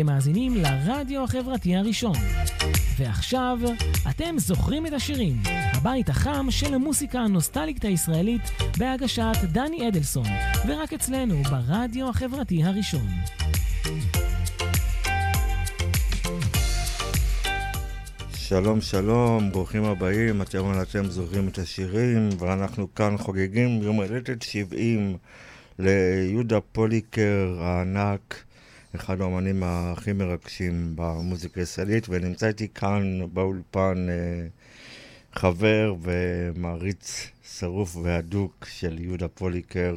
אתם מאזינים לרדיו החברתי הראשון. ועכשיו, אתם זוכרים את השירים, הבית החם של המוסיקה הנוסטלית הישראלית בהגשת דני אדלסון, ורק אצלנו ברדיו החברתי הראשון. שלום שלום, ברוכים הבאים, אתם אתם זוכרים את השירים, ואנחנו כאן חוגגים יום הולדת 70 ליהודה פוליקר הענק, אחד האומנים הכי מרגשים במוזיקה הישראלית, ונמצא איתי כאן באולפן אה, חבר ומעריץ שרוף והדוק של יהודה פוליקר,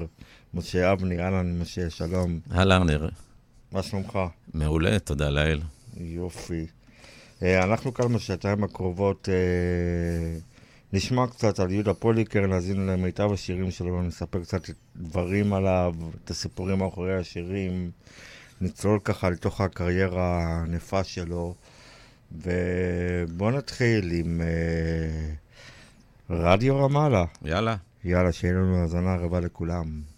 משה אבני, אהלן משה, שלום. אהלן, נר. מה שלומך? מעולה, תודה לאל. יופי. אה, אנחנו כאן בשעתיים הקרובות אה, נשמע קצת על יהודה פוליקר, נאזין למיטב השירים שלו, נספר קצת דברים עליו, את הסיפורים מאחורי השירים, נצלול ככה לתוך הקריירה הענפה שלו, ובואו נתחיל עם אה, רדיו רמאללה. יאללה. יאללה, שיהיה לנו האזנה רבה לכולם.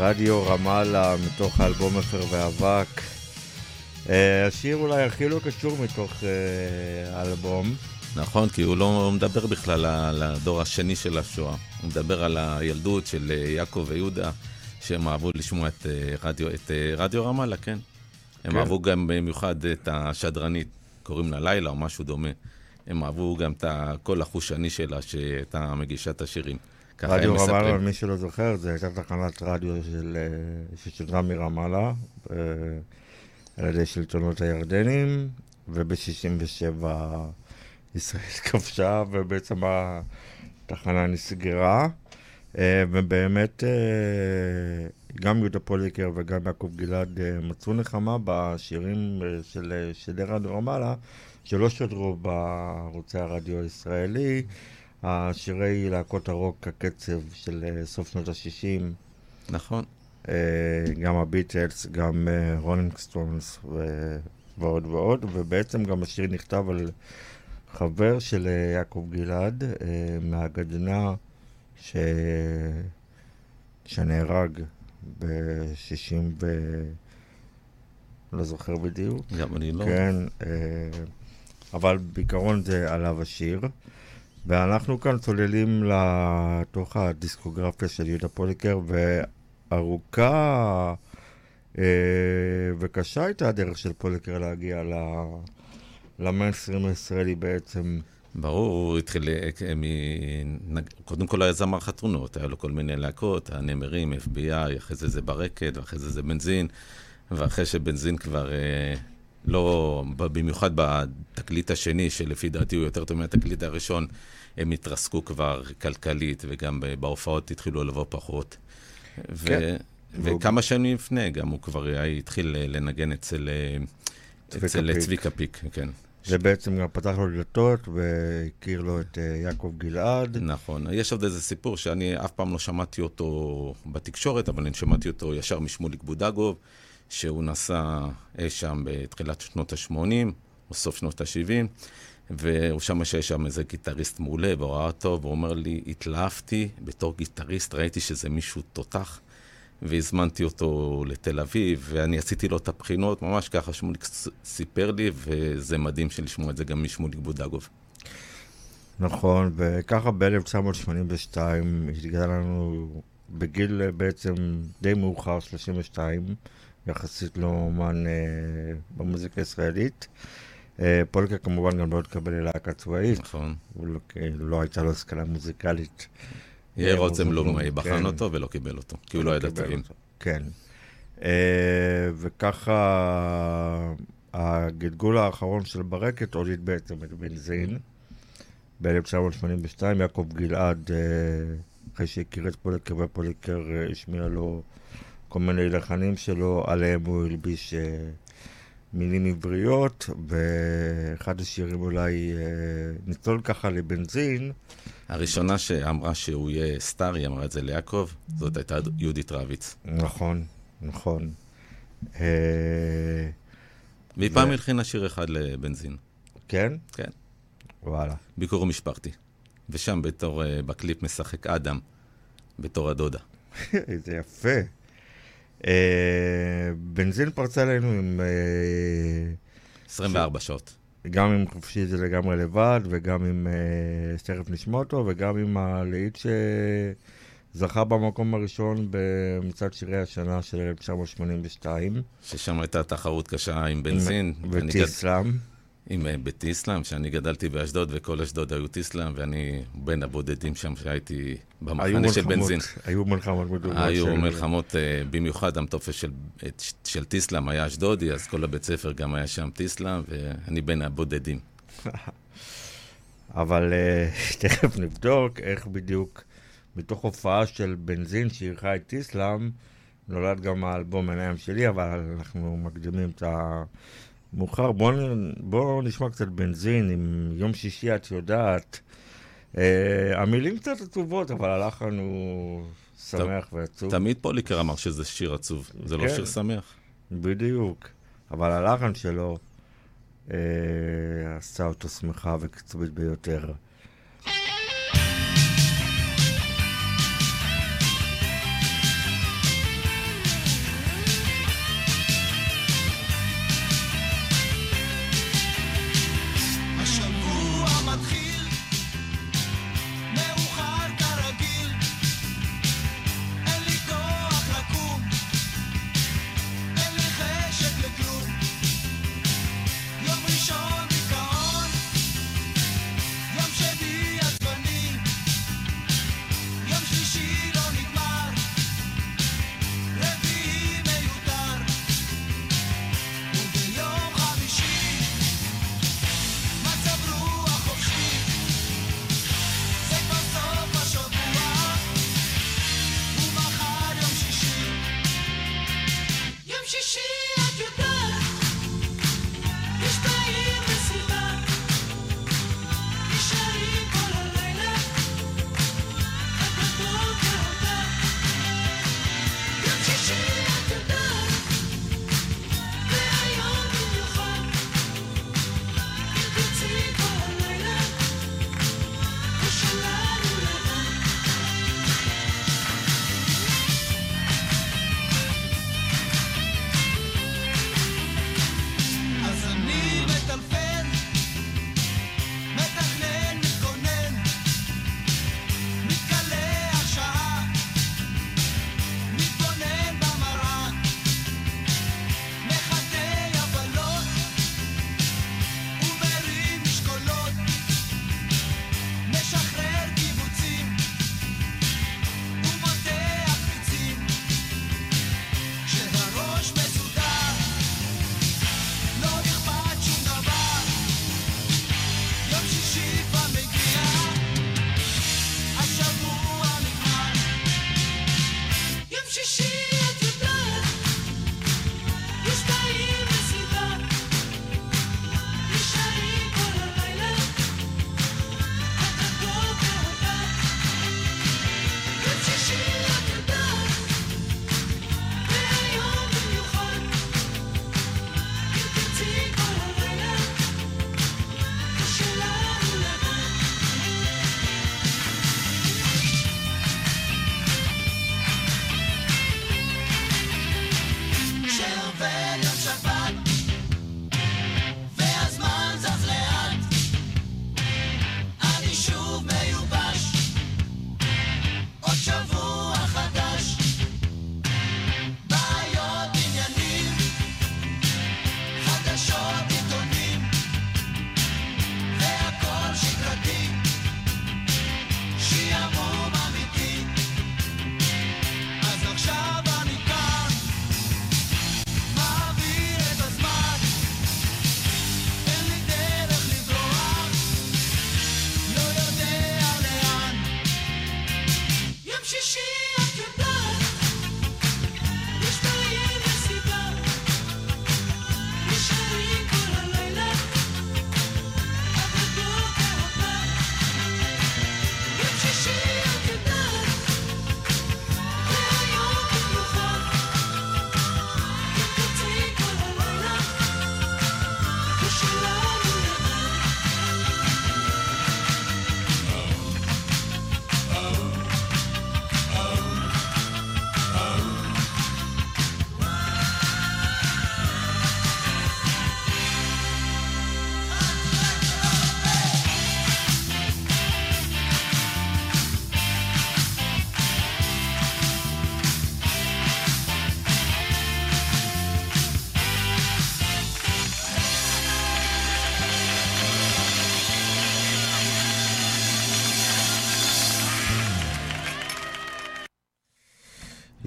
רדיו רמאללה מתוך האלבום אפר ואבק. אה, השיר אולי הכי לא קשור מתוך אה, האלבום. נכון, כי הוא לא מדבר בכלל על הדור השני של השואה. הוא מדבר על הילדות של יעקב ויהודה, שהם אהבו לשמוע את רדיו, את רדיו רמאללה, כן. הם כן. אהבו גם במיוחד את השדרנית, קוראים לה לילה או משהו דומה. הם אהבו גם את הקול החושני שלה, שהייתה מגישת השירים. רדיו רמאללה, מי שלא זוכר, זו הייתה תחנת רדיו של, אה, ששודרה מרמאללה, אה, על ידי שלטונות הירדנים, וב-67' ישראל כבשה, ובעצם התחנה נסגרה. אה, ובאמת, גם יהודה פוליקר וגם יעקב גלעד מצאו נחמה בשירים של, של רדיו רמאללה, שלא שודרו בערוצי הרדיו הישראלי. השירי להקות הרוק, הקצב של אה, סוף שנות ה-60. נכון. אה, גם הביטלס, גם רולינג אה, סטונס ועוד ועוד, ובעצם גם השיר נכתב על חבר של יעקב גלעד, מהגדנ"ע ש... שנהרג ב-60 ו... לא זוכר בדיוק. גם אני לא. כן, אבל בעיקרון זה עליו השיר. ואנחנו כאן צוללים לתוך הדיסקוגרפיה של יהודה פוליקר, וארוכה אה, וקשה הייתה הדרך של פוליקר להגיע למיינסטרים הישראלי בעצם. ברור, הוא התחיל, אה. קודם כל היה זמר חתונות, היה לו כל מיני להקות, הנמרים, FBI, אחרי זה זה ברקת, ואחרי זה זה בנזין, ואחרי שבנזין כבר אה, לא, במיוחד בתקליט השני, שלפי דעתי הוא יותר טוב מהתקליט הראשון, הם התרסקו כבר כלכלית, וגם בהופעות התחילו לבוא פחות. כן. וכמה שנים לפני, גם הוא כבר התחיל לנגן אצל, אצל צביקה פיק, כן. זה בעצם גם פתח לו דלתות והכיר לו את אה, יעקב גלעד. נכון. יש עוד איזה סיפור שאני אף פעם לא שמעתי אותו בתקשורת, אבל אני שמעתי אותו ישר משמוליק בודגוב. שהוא נסע אי שם בתחילת שנות ה-80, או סוף שנות ה-70, והוא שמע שיש שם איזה גיטריסט מעולה, והוא ראה אותו, והוא אומר לי, התלהבתי בתור גיטריסט, ראיתי שזה מישהו תותח, והזמנתי אותו לתל אביב, ואני עשיתי לו את הבחינות, ממש ככה שמוליק סיפר לי, וזה מדהים לשמוע את זה גם משמוליק בודגוב. נכון, וככה ב-1982 התגלה לנו בגיל בעצם די מאוחר, 32, יחסית לא אומן אה, במוזיקה הישראלית. אה, פולקה כמובן גם לא התקבל ללהקה צבאית. נכון. לא, לא הייתה לו השכלה מוזיקלית. יאיר רוצמלום בחן כן. אותו ולא קיבל אותו, כי הוא לא ידע תווים. כן. אה, וככה הגלגול האחרון של ברקת הוליד בעצם את בנזין. ב-1982 יעקב גלעד, אה, אחרי שהכיר את פוליקר ופוליקר אה, השמיע לו כל מיני לחנים שלו, עליהם הוא הלביש אה, מילים עבריות, ואחד השירים אולי אה, ניצול ככה לבנזין. הראשונה שאמרה שהוא יהיה סטאר, היא אמרה את זה ליעקב, זאת הייתה יהודית רביץ. נכון, נכון. אה, והיא פעם הלחינה שיר אחד לבנזין. כן? כן. וואלה. ביקור משפחתי. ושם בתור, uh, בקליפ משחק אדם, בתור הדודה. איזה יפה. אה, בנזין פרצה אלינו עם... 24 אה, שעות. גם עם חופשי זה לגמרי לבד, וגם עם אה, תכף נשמע אותו, וגם עם הלהיט שזכה במקום הראשון במצעד שירי השנה של 1982. ששם הייתה תחרות קשה עם בנזין. וטיסלאם. עם אה, בית איסלאם, שאני גדלתי באשדוד, וכל אשדוד היו טיסלאם, ואני בין הבודדים שם שהייתי במחנה של בנזין. היו מלחמות מדומות. היו של... מלחמות, uh, במיוחד המטופס של, של טיסלאם היה אשדודי, אז כל הבית ספר גם היה שם טיסלאם, ואני בין הבודדים. אבל תכף נבדוק איך בדיוק, מתוך הופעה של בנזין שאירחה את טיסלאם, נולד גם האלבום עיניים שלי, אבל אנחנו מקדימים את ה... מאוחר, בואו בוא נשמע קצת בנזין, עם יום שישי את יודעת. אה, המילים קצת עצובות, אבל הלחן הוא שמח ועצוב. תמיד פוליקר אמר שזה שיר עצוב, זה לא כן, לא שיר שמח. בדיוק, אבל הלחן שלו אה, עשה אותו שמחה וקצובית ביותר.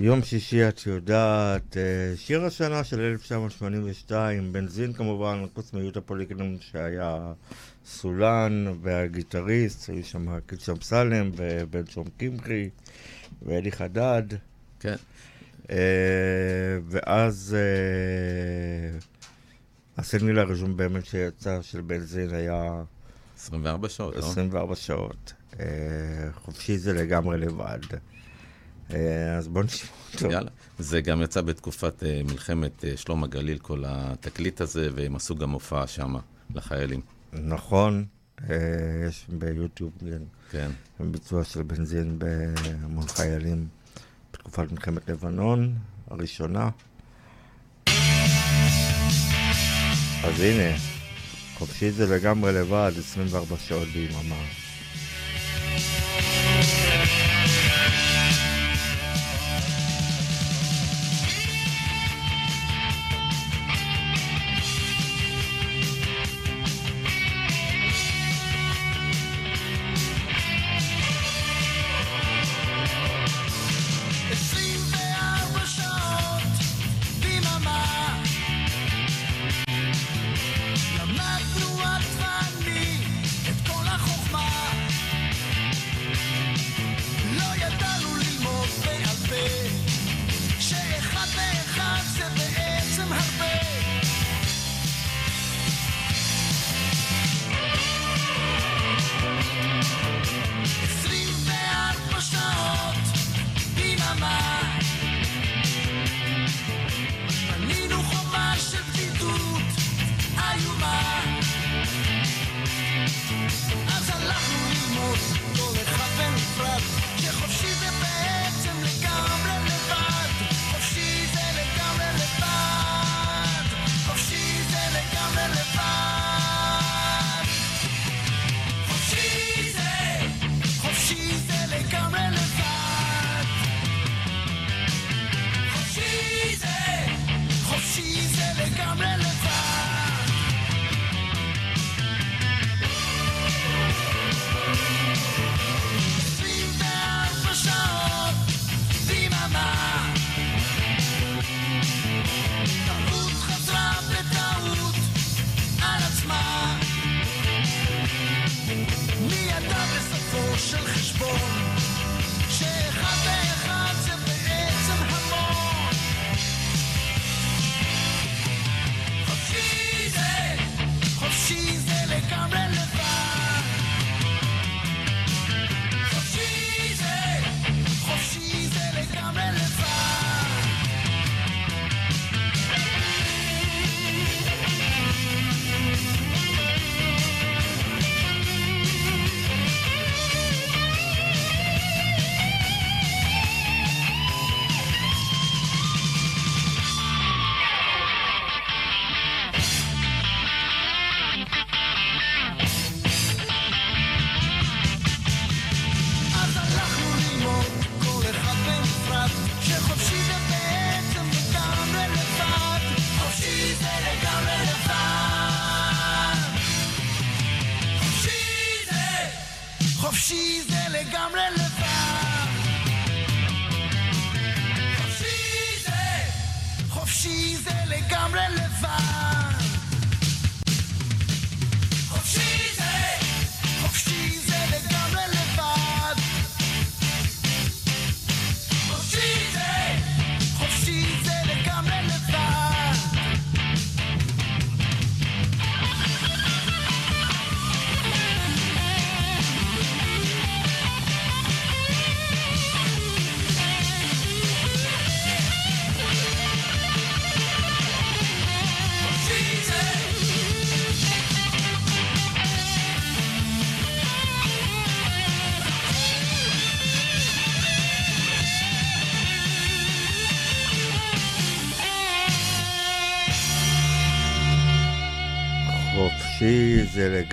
יום שישי, את יודעת, אה, שיר השנה של 1982, בנזין כמובן, חוץ מיהודה פוליקנון שהיה סולן והגיטריסט, היו שם קידש אמסלם ובן שום קמחי ואלי חדד. כן. אה, ואז הסינגל הראשון באמת שיצא של בנזין היה 24 שעות, לא? 24 שעות. אה, חופשי זה לגמרי לבד. אה, אז בוא נשמע אותו. יאללה. זה גם יצא בתקופת אה, מלחמת אה, שלום הגליל, כל התקליט הזה, והם עשו גם הופעה שם לחיילים. נכון, יש ביוטיוב כן, כן. ביצוע של בנזין בהמון חיילים בתקופת מלחמת לבנון הראשונה. אז הנה, חופשי זה לגמרי לבד, 24 שעות ביממה.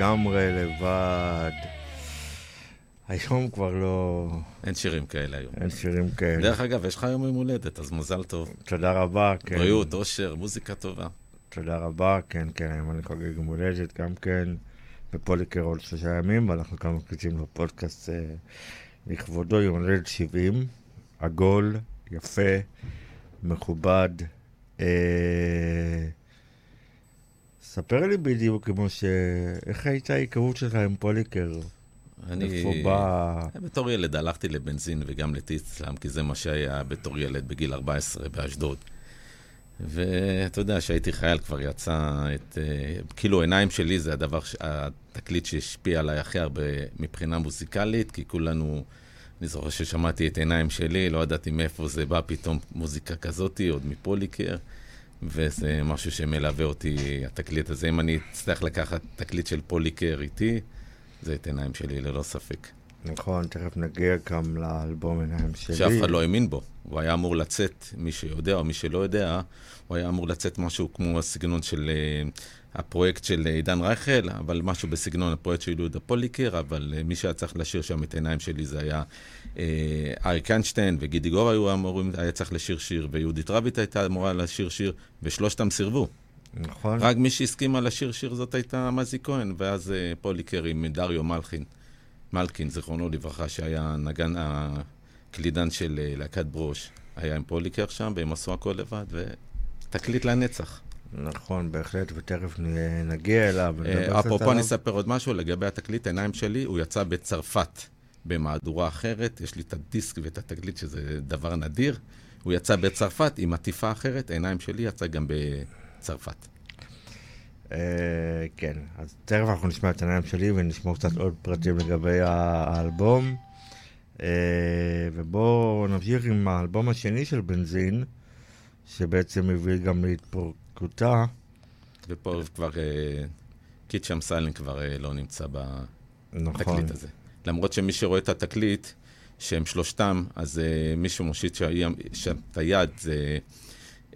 לגמרי לבד. היום כבר לא... אין שירים כאלה היום. אין שירים כאלה. דרך אגב, יש לך יום יום הולדת, אז מזל טוב. תודה רבה, כן. בריאות, אושר, מוזיקה טובה. תודה רבה, כן, כן, היום אני חוגג יום הולדת גם כן, בפוליקר עוד שלושה ימים, ואנחנו כאן מקליטים בפודקאסט אה, לכבודו יום הולדת 70, עגול, יפה, מכובד. אה, ספר לי בדיוק, משה, איך הייתה ההיכרות שלך עם פוליקר? אני... איפה בא... בתור ילד הלכתי לבנזין וגם לטיסלאם, כי זה מה שהיה בתור ילד בגיל 14 באשדוד. ואתה יודע, כשהייתי חייל כבר יצא את... אה, כאילו, עיניים שלי זה הדבר, ש- התקליט שהשפיע עליי הכי הרבה מבחינה מוזיקלית, כי כולנו... אני זוכר ששמעתי את עיניים שלי, לא ידעתי מאיפה זה בא פתאום מוזיקה כזאתי, עוד מפוליקר, וזה משהו שמלווה אותי, התקליט הזה. אם אני אצטרך לקחת תקליט של פוליקר איתי, זה את עיניים שלי, ללא ספק. נכון, תכף נגיע גם לאלבום עיניים שלי. שאף אחד לא האמין בו. הוא היה אמור לצאת, מי שיודע או מי שלא יודע, הוא היה אמור לצאת משהו כמו הסגנון של uh, הפרויקט של אה, עידן רייכל, אבל משהו בסגנון הפרויקט של יהודה פוליקר, אבל uh, מי שהיה צריך לשיר שם את העיניים שלי זה היה uh, אריק איינשטיין וגידי גוב היו אמורים, היה צריך לשיר שיר, ויהודית רביט הייתה אמורה לשיר שיר, ושלושתם סירבו. נכון. רק מי שהסכימה לשיר שיר זאת הייתה מזי כהן, ואז uh, פוליקר עם דריו מלכין, מלכין, זיכרונו לברכה, שהיה נגן הקלידן של uh, להקת ברוש, היה עם פוליקר שם, והם עשו הכל לבד, ותקליט לנצח. נכון, בהחלט, ותכף נגיע אליו. אה, אפרופו. אני אספר עוד משהו לגבי התקליט, העיניים שלי, הוא יצא בצרפת במהדורה אחרת, יש לי את הדיסק ואת התקליט, שזה דבר נדיר. הוא יצא בצרפת עם עטיפה אחרת, העיניים שלי יצא גם בצרפת. אה, כן, אז תכף אנחנו נשמע את העיניים שלי ונשמע קצת עוד פרטים לגבי האלבום. אה, ובואו נמשיך עם האלבום השני של בנזין, שבעצם הביא גם להתפרקותה. ופה כבר אה, קיט אמסלם כבר אה, לא נמצא נכון. בתקליט הזה. למרות שמי שרואה את התקליט, שהם שלושתם, אז אה, מי שמושיט שם את היד זה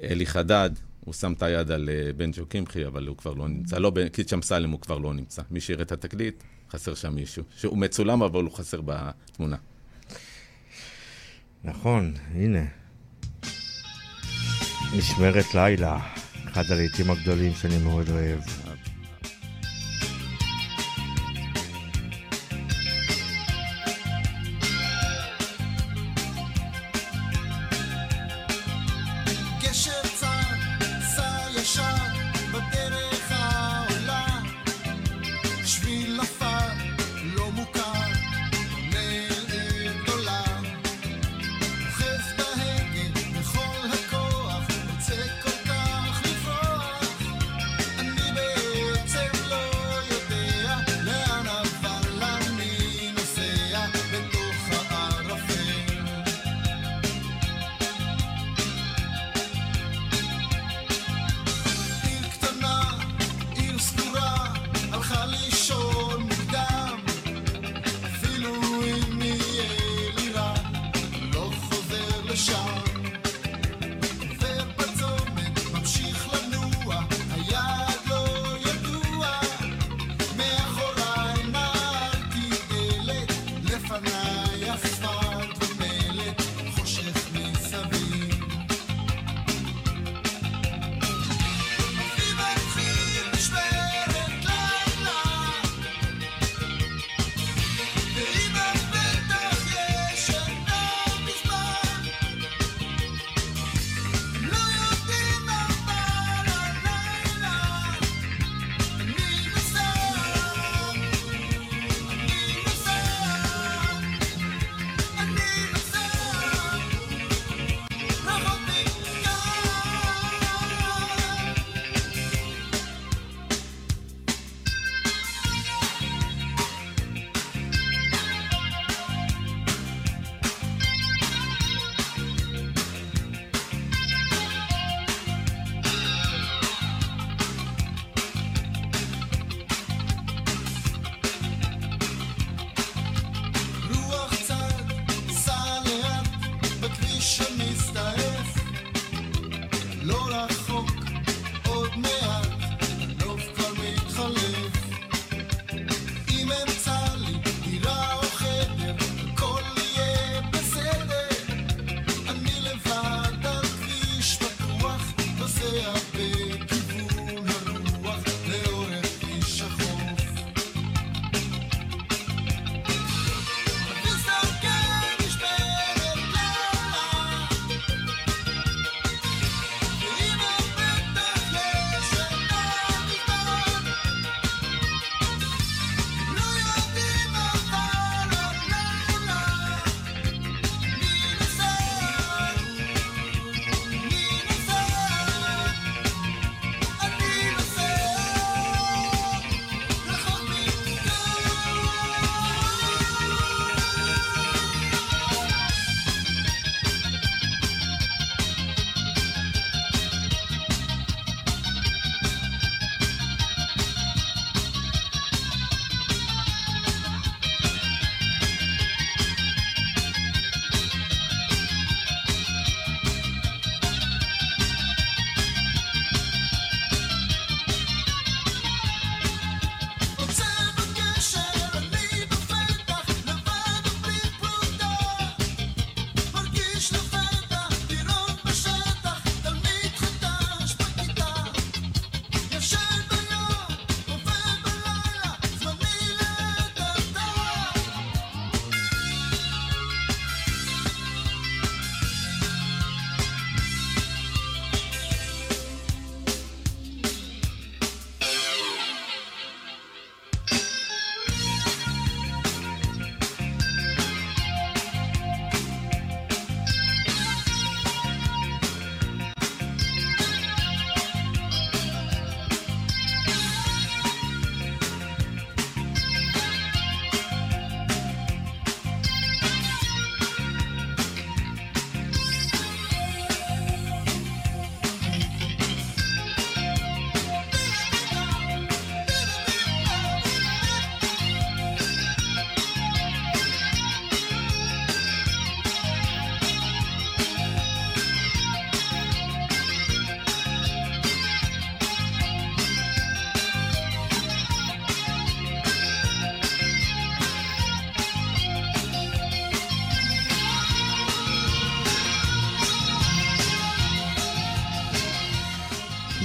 אלי חדד, הוא שם את היד על אה, בנג'ו קמחי, אבל הוא כבר לא נמצא. לא, קיט אמסלם הוא כבר לא נמצא. מי שיראה את התקליט, חסר שם מישהו. שהוא מצולם, אבל הוא חסר בתמונה. נכון, הנה. משמרת לילה, אחד הלעיתים הגדולים שאני מאוד אוהב.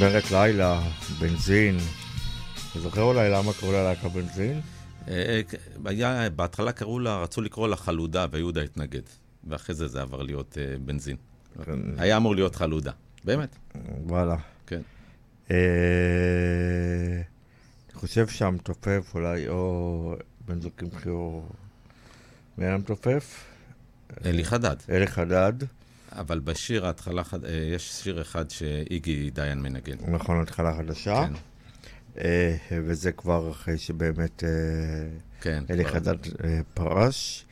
משמרת לילה, בנזין. אתה זוכר אולי למה קראו לה להקה בנזין? אה, היה, בהתחלה קראו לה, רצו לקרוא לה חלודה, ויהודה התנגד. ואחרי זה זה עבר להיות אה, בנזין. כן. היה אמור להיות חלודה. באמת, וואלה. כן. אה, אני חושב שהמתופף אולי, או בן זוג קמחי מי היה המתופף? אלי חדד. אלי חדד, אבל בשיר ההתחלה, אה, יש שיר אחד שאיגי דיין מנגן. נכון, התחלה חדשה. כן, אה, וזה כבר אחרי שבאמת אה, כן. אלי חדד פרש.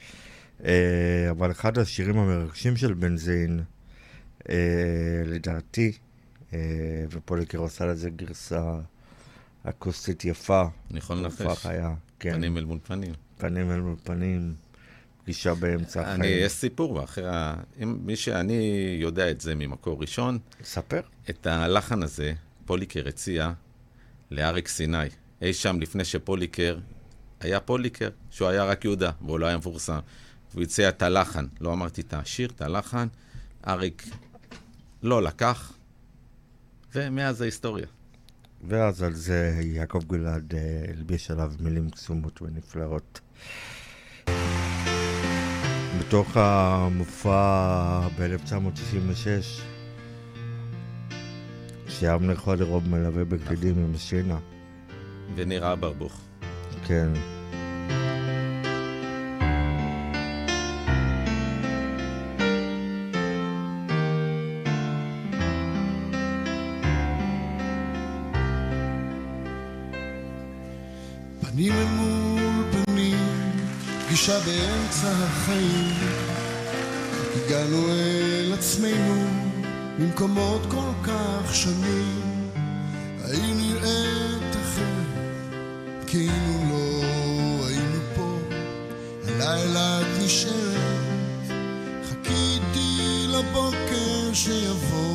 אבל אחד השירים המרגשים של בנזין, לדעתי, ופוליקר עושה לזה גרסה אקוסטית יפה. לנחש. היה, כן. פנים אל מול פנים. פנים אל מול פנים, פגישה באמצע אני, החיים. יש סיפור, אחרי ה... מי שאני יודע את זה ממקור ראשון, ספר. את הלחן הזה פוליקר הציע לאריק סיני. אי שם לפני שפוליקר היה פוליקר, שהוא היה רק יהודה, והוא לא היה מפורסם. והוא הציע את הלחן, לא אמרתי את השיר, את הלחן, אריק לא לקח, ומאז ההיסטוריה. ואז על זה יעקב גלעד אה, הלביש עליו מילים קסומות ונפלאות. בתוך המופע ב-1996, שאבנר חודרוב מלווה בקלידים עם שינה. ונראה ברבוך. כן. פנים פנים, פגישה באמצע החיים. הגענו אל עצמנו ממקומות כל כך שונים. האם נראית אחרת, כאילו לא היינו פה. הלילה את נשארת, חיכיתי לבוקר שיבוא.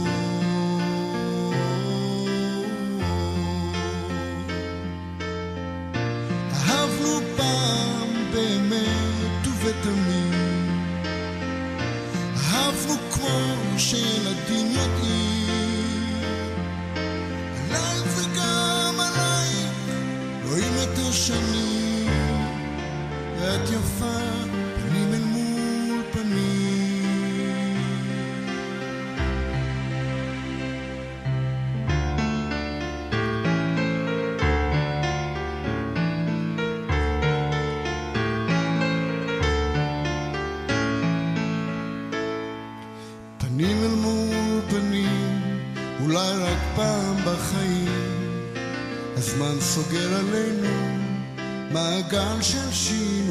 失去。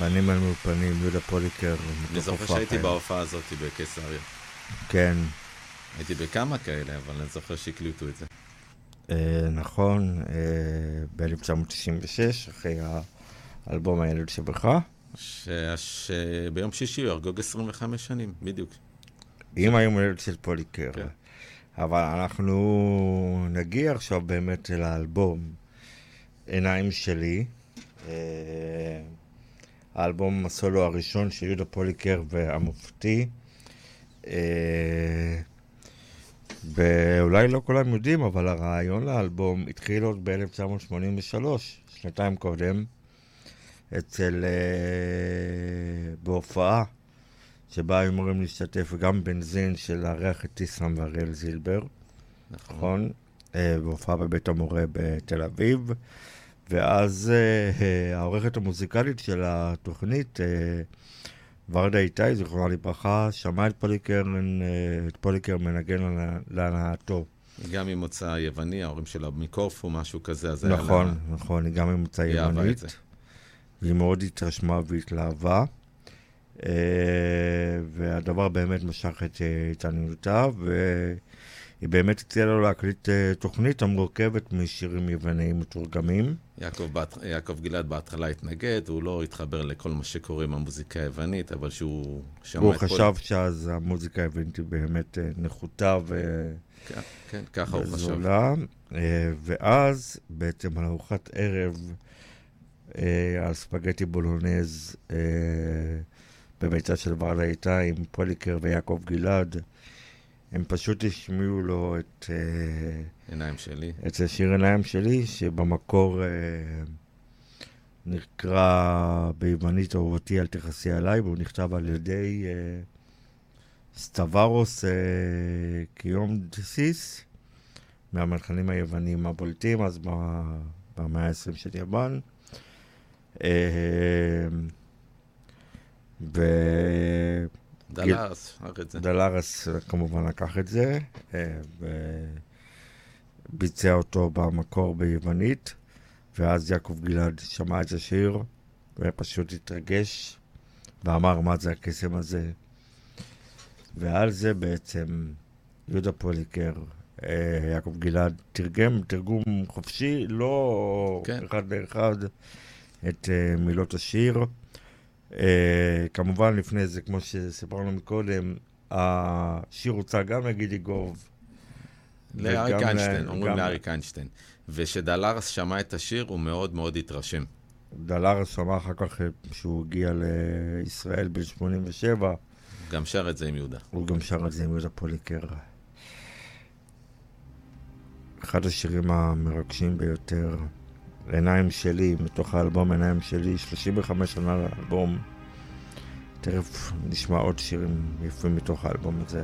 פנים אל מול פנים, יהודה פוליקר. אני זוכר שהייתי. בהופעה הזאת בקיסריה. כן, הייתי בכמה כאלה, אבל אני זוכר שהקליטו את זה. אה, נכון, אה, ב-1996, אחרי האלבום הילד שבך. שביום שישי הוא יחגוג 25 שנים, בדיוק. עם היום הילד של פוליקר. כן. אבל אנחנו נגיע עכשיו באמת אל האלבום עיניים שלי. האלבום הסולו הראשון של יהודה פוליקר והמופתי. אה, ואולי לא כולם יודעים, אבל הרעיון לאלבום התחיל עוד ב-1983, שנתיים קודם. אצל... אה, בהופעה, שבה היו אמורים להשתתף גם בנזין של לארח את טיסלאם ואריאל זילבר, נכון. נכון? אה, בהופעה בבית המורה בתל אביב. ואז אה, אה, העורכת המוזיקלית של התוכנית, אה, ורדה איתי, זיכרונה לברכה, שמעה את פוליקר, אה, את פוליקר מנגן להנא- להנאתו. היא גם ממוצא יווני, ההורים שלה מקורפו, משהו כזה, אז היה לה- נכון, נכון, היא גם ממוצא היא יוונית. זה. והיא מאוד התרשמה והתלהבה. אה, והדבר באמת משך את התעניינותה, והיא באמת הציעה לו להקליט אה, תוכנית המורכבת משירים יווניים מתורגמים. יעקב, בת... יעקב גלעד בהתחלה התנגד, הוא לא התחבר לכל מה שקורה עם המוזיקה היוונית, אבל שהוא שמע הוא את כל... חשב שאז המוזיקה היוונית היא באמת אה, נחותה ו... כן, כן, ככה הוא חשב. אה, ואז בעצם על ארוחת ערב, על ספגטי בולונז בביתה של ורדה איתה עם פוליקר ויעקב גלעד, הם פשוט השמיעו לו את, אה, עיניים שלי. את השיר עיניים שלי, שבמקור אה, נקרא ביוונית אהובתי אל תכעסי עליי, והוא נכתב על ידי אה, אה, קיום דסיס, מהמלחנים היוונים הבולטים, אז במאה ה-20 של יוון. אה, דלס, שר את זה. ודלרס כמובן לקח את זה, אה, וביצע אותו במקור ביוונית, ואז יעקב גלעד שמע את השיר, ופשוט התרגש, ואמר מה זה הקסם הזה. ועל זה בעצם יהודה פוליקר, אה, יעקב גלעד, תרגם תרגום חופשי, לא כן. אחד לאחד, את אה, מילות השיר. אה, כמובן, לפני זה, כמו שסיפרנו מקודם, השיר הוצא גם לגידי גוב. לאריק איינשטיין, אומרים גם- לאריק איינשטיין. וכשדלרס שמע את השיר, הוא מאוד מאוד התרשם. דלרס שמע אחר כך אה, שהוא הגיע לישראל בן 87, גם שר את זה עם יהודה. הוא גם שר את זה עם יהודה פוליקר. אחד השירים המרגשים ביותר, עיניים שלי, מתוך האלבום עיניים שלי, 35 שנה לאלבום. תכף נשמע עוד שירים יפים מתוך האלבום הזה.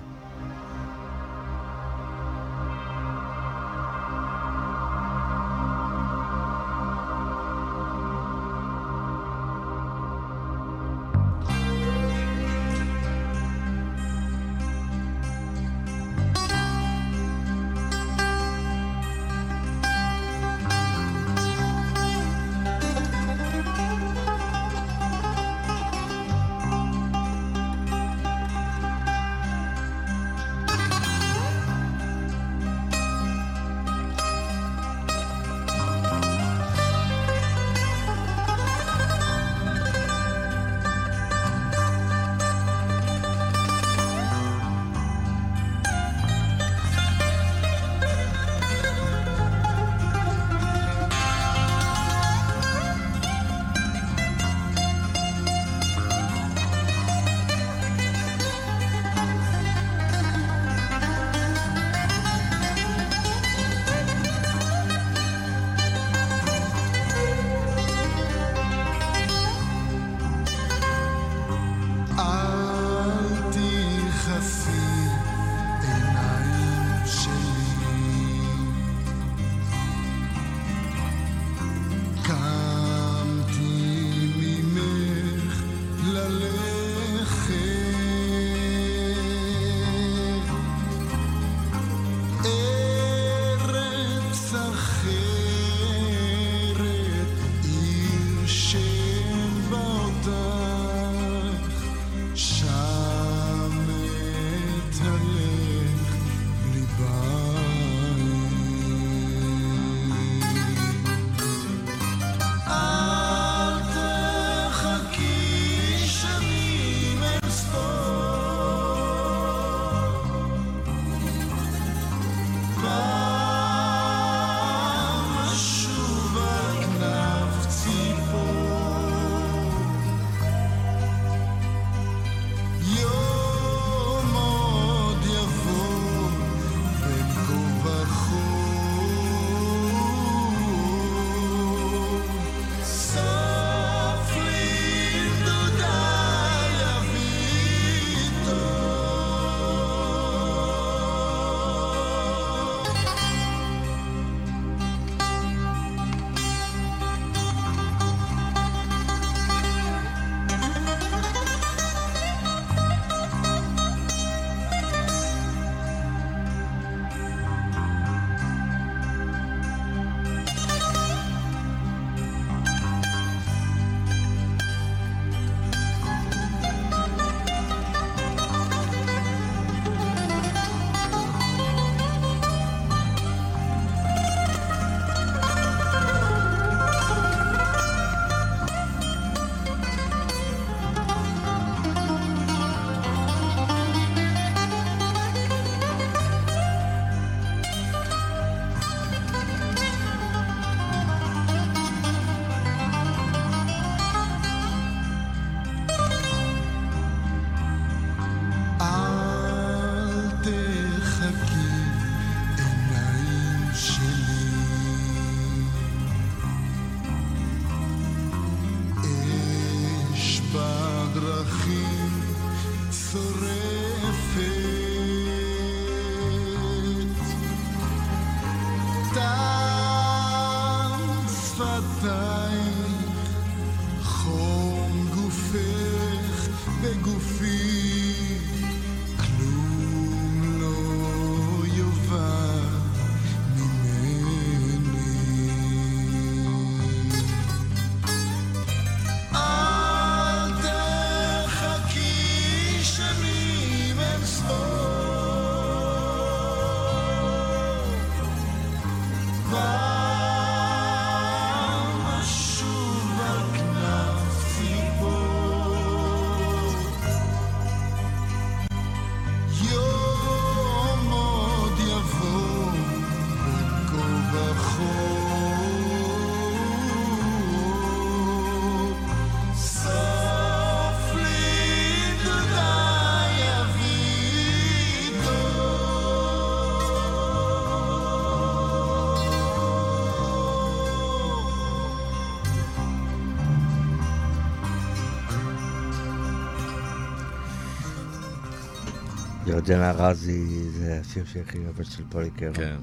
ירדנה רזי זה השיר שהכי אוהבת של פוליקר. כן,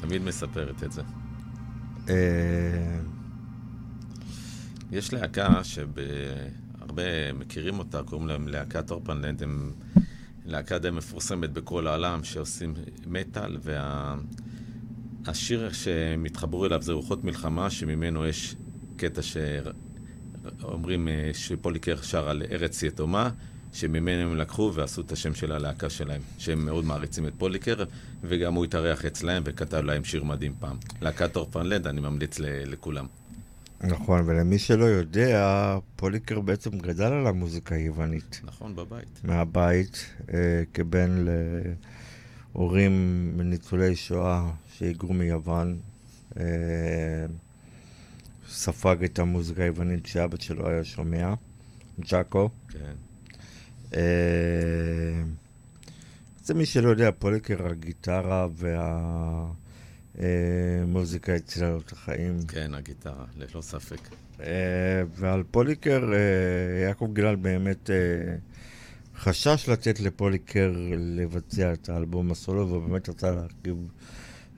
תמיד מספרת את זה. אה, יש להקה שהרבה מכירים אותה, קוראים להם להקת אורפנלנד, הם להקה די מפורסמת בכל העולם, שעושים מטאל, והשיר שהם התחברו אליו זה רוחות מלחמה, שממנו יש קטע שאומרים אה, שפוליקר שר על ארץ יתומה, שממנו הם לקחו ועשו את השם של הלהקה שלהם, שהם מאוד מעריצים את פוליקר, וגם הוא התארח אצלהם וכתב להם שיר מדהים פעם. להקת אורפנלנד, אני ממליץ ל- לכולם. נכון, ולמי שלא יודע, פוליקר בעצם גדל על המוזיקה היוונית. נכון, בבית. מהבית, אה, כבן להורים ניצולי שואה שהיגרו מיוון. אה, ספג את המוזיקה היוונית שאבא שלו היה שומע, ג'אקו. כן. אה, זה מי שלא יודע, פוליקר, הגיטרה והמוזיקה הצילה לו את החיים. כן, הגיטרה, ללא ספק. אה, ועל פוליקר, אה, יעקב גלעד באמת אה, חשש לתת לפוליקר לבצע את האלבום הסולו, והוא באמת רצה להרכיב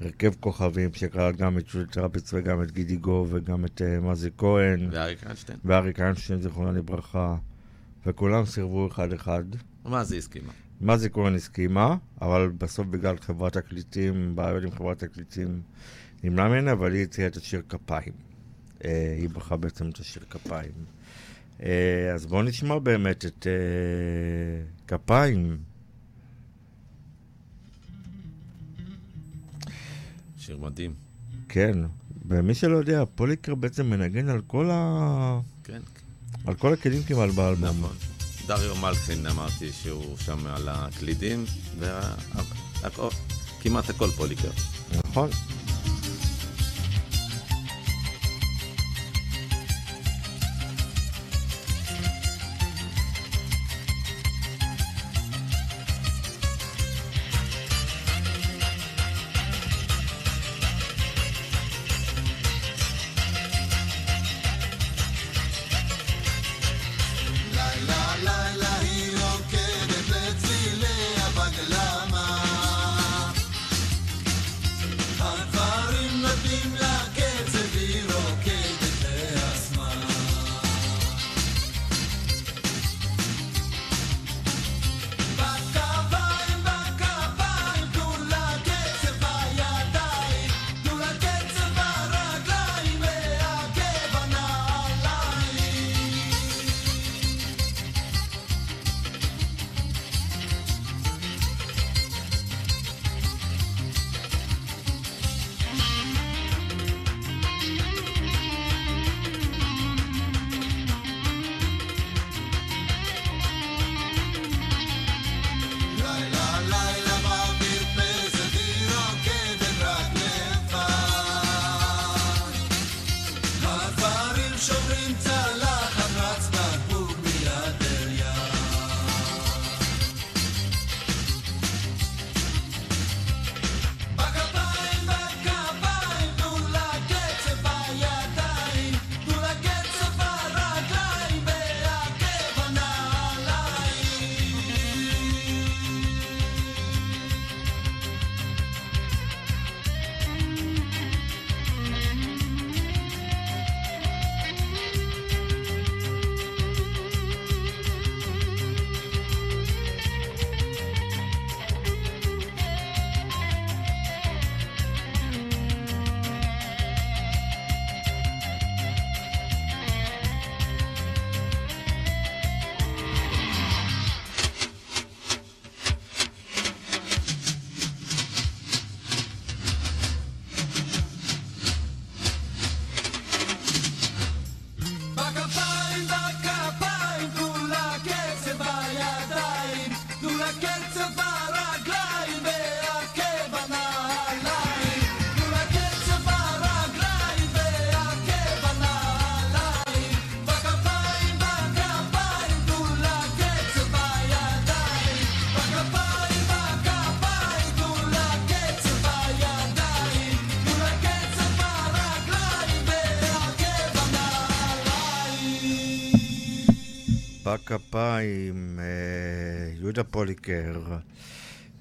הרכב כוכבים שכלל גם את שולי טראפיץ וגם את גידי גו וגם את אה, מזי כהן ואריק איינשטיין? ואריק איינשטיין, זיכרונה לברכה, וכולם סירבו אחד-אחד. מה זה הסכימה? מזי כהן הסכימה, אבל בסוף בגלל חברת תקליטים, בעיות עם חברת תקליטים, נמנע ממנה, אבל היא הציעה את השיר כפיים. אה, היא בחרה בעצם את השיר כפיים. אה, אז בואו נשמע באמת את אה, כפיים. שיר מדהים. כן, ומי שלא יודע, פוליקר בעצם מנגן על כל, ה... על כל הכלים כמעט באלבום. נכון. דריו מלכין, אמרתי שהוא שם על הקלידים, וכמעט הכל פוליקר. נכון. בכפיים, אה, יהודה פוליקר.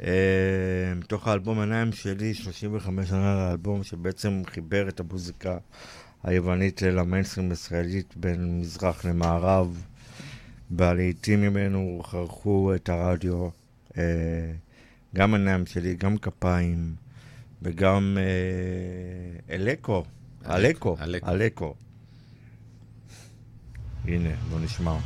אה, מתוך האלבום עיניים שלי, 35 שנה לאלבום, שבעצם חיבר את המוזיקה היוונית למיינסטרים הישראלית בין מזרח למערב. והלעיתים ממנו חרכו את הרדיו, אה, גם עיניים שלי, גם כפיים, וגם אלקו, אלקו, אלקו. אלקו. הנה, בוא נשמע.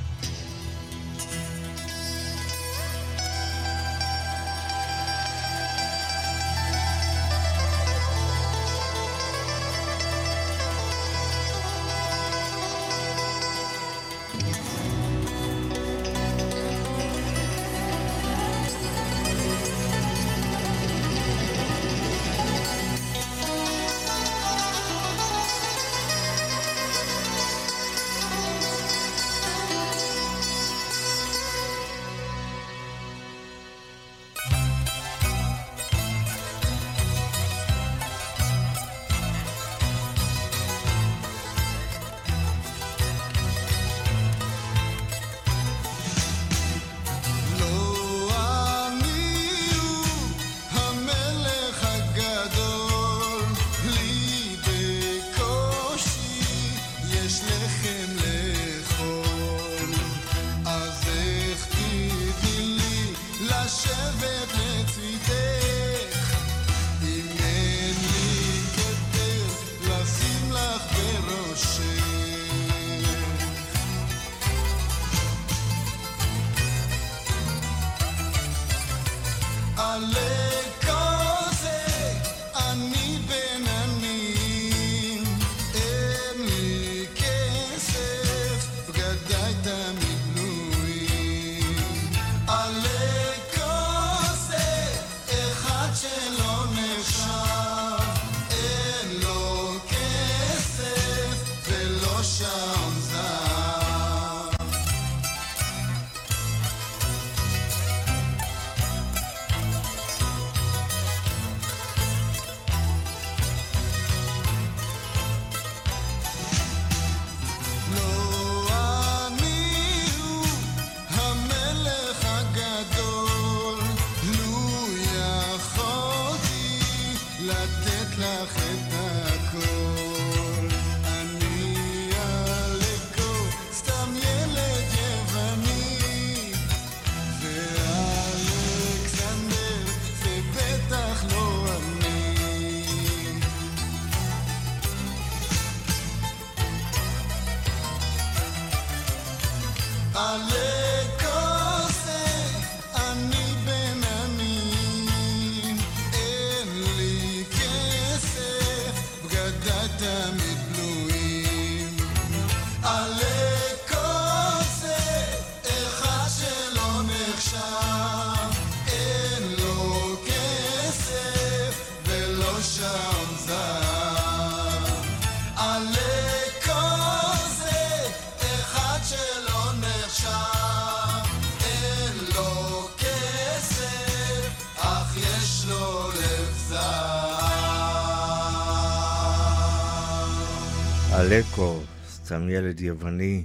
סתם ילד יווני.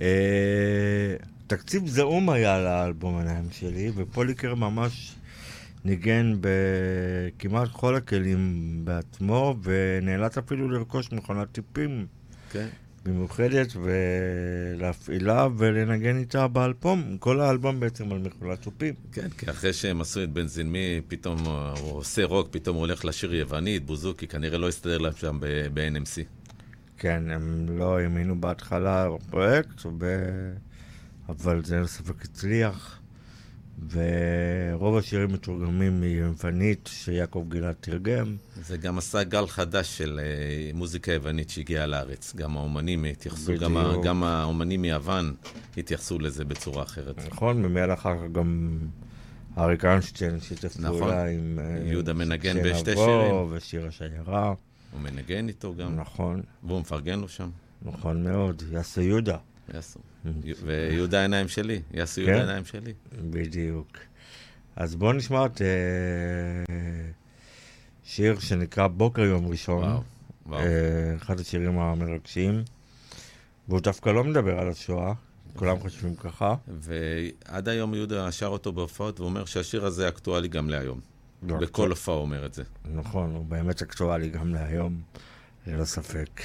אה, תקציב זעום היה לאלבום עיניים שלי, ופוליקר ממש ניגן בכמעט כל הכלים בעצמו, ונאלץ אפילו לרכוש מכונת טיפים כן. מיוחדת ולהפעילה ולנגן איתה באלבום. כל האלבום בעצם על מכונת טיפים. כן, כי אחרי שהם עשו את בנזין מי, פתאום הוא עושה רוק, פתאום הוא הולך לשיר יוונית, בוזוקי, כנראה לא הסתדר להם שם ב-NMC. כן, הם לא האמינו בהתחלה בפרויקט, ו... אבל זה ספק הצליח. ורוב השירים מתורגמים מיוונית שיעקב גלעד תרגם. זה גם עשה גל חדש של אה, מוזיקה יוונית שהגיעה לארץ. גם האומנים התייחסו, גם, ה-. גם האומנים מיוון התייחסו לזה בצורה אחרת. נכון, ומיד אחר כך גם אריק איינשטיין שיתף נכון. פעולה עם... אה, יהודה מנגן בשתי שירים. ושיר השיירה. הוא מנגן איתו גם, נכון, והוא מפרגן לו שם. נכון מאוד. יאסו יהודה. יעשו. ויהודה העיניים שלי, כן? יהודה העיניים שלי. בדיוק. אז בואו נשמע את אה, שיר שנקרא בוקר יום ראשון. וואו, וואו. אה, אחד השירים המרגשים. והוא דווקא לא מדבר על השואה, כולם חושבים ככה. ועד היום יהודה שר אותו בהופעות, והוא אומר שהשיר הזה אקטואלי גם להיום. לא, בכל הופעה הוא אומר את זה. נכון, הוא באמת אקטואלי גם להיום, ללא ספק.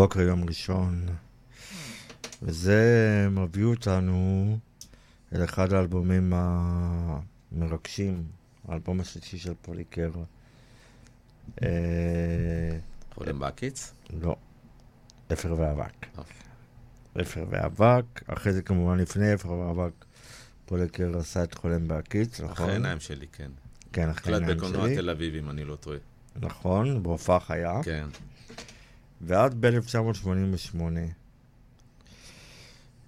בוקר יום ראשון, וזה מביא אותנו אל אחד האלבומים המרגשים, האלבום השלישי של פוליקר. אה, חולם בהקיץ? לא, אפר ואבק. אוקיי. אפר ואבק, אחרי זה כמובן לפני אפר ואבק, פוליקר עשה את חולם בהקיץ, נכון? אחרי העיניים שלי, כן. כן, אחרי העיניים בקולנוע שלי. תל אביב, אם אני לא טועה. נכון, בהופעה חיה. כן. ועד ב-1988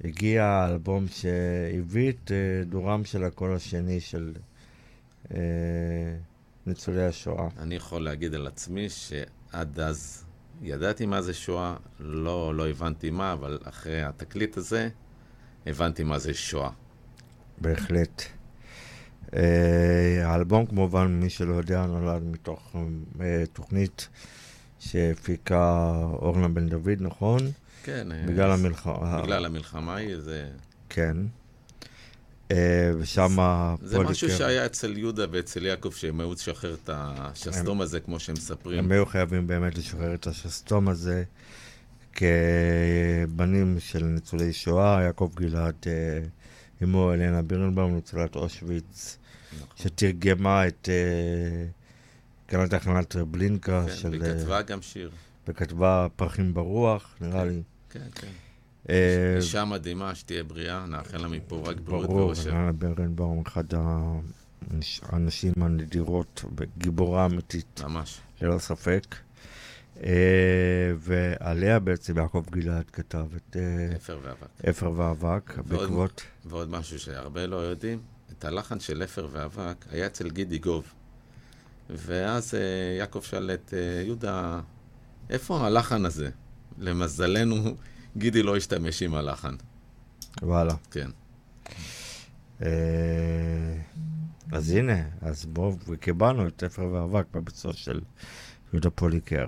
הגיע האלבום שהביא את אה, דורם של הקול השני של אה, ניצולי השואה. אני יכול להגיד על עצמי שעד אז ידעתי מה זה שואה, לא, לא הבנתי מה, אבל אחרי התקליט הזה הבנתי מה זה שואה. בהחלט. אה, האלבום כמובן, מי שלא יודע, נולד מתוך אה, תוכנית שהפיקה אורנה בן דוד, נכון? כן. אה, בגלל המלחמה. בגלל המלחמה היא, זה, כן. אה, ושם זה משהו שהיה אצל יהודה ואצל יעקב, שהם היו לשחרר את השסתום הזה, כמו שהם מספרים. הם היו חייבים באמת לשחרר את השסתום הזה כבנים של ניצולי שואה, יעקב גלעד, אה, אמו אלנה בירנבאום, ניצולת אושוויץ, נכון. שתרגמה את גם את הכנת בלינקה כן, של... כן, וכתבה אה, גם שיר. וכתבה פרחים ברוח, כן, נראה כן, לי. כן, כן. אה, אישה מדהימה, שתהיה בריאה, נאחל לה מפה רק בריאות ואושר. ברור, אילנה ברנבאום, אחד הנשים הנדירות וגיבורה אמיתית. ממש. ללא ספק. אה, ועליה בעצם יעקב גלעד כתב את... אפר ואבק. אפר ואבק, בעקבות... ועוד משהו שהרבה לא יודעים, את הלחן של אפר ואבק היה אצל גידי גוב. ואז אה, יעקב שאל את אה, יהודה, איפה הלחן הזה? למזלנו, גידי לא השתמש עם הלחן. וואלה. כן. אה, אז הנה, אז בואו, קיבלנו את אפר ואבק בביצוע של יהודה פוליקר.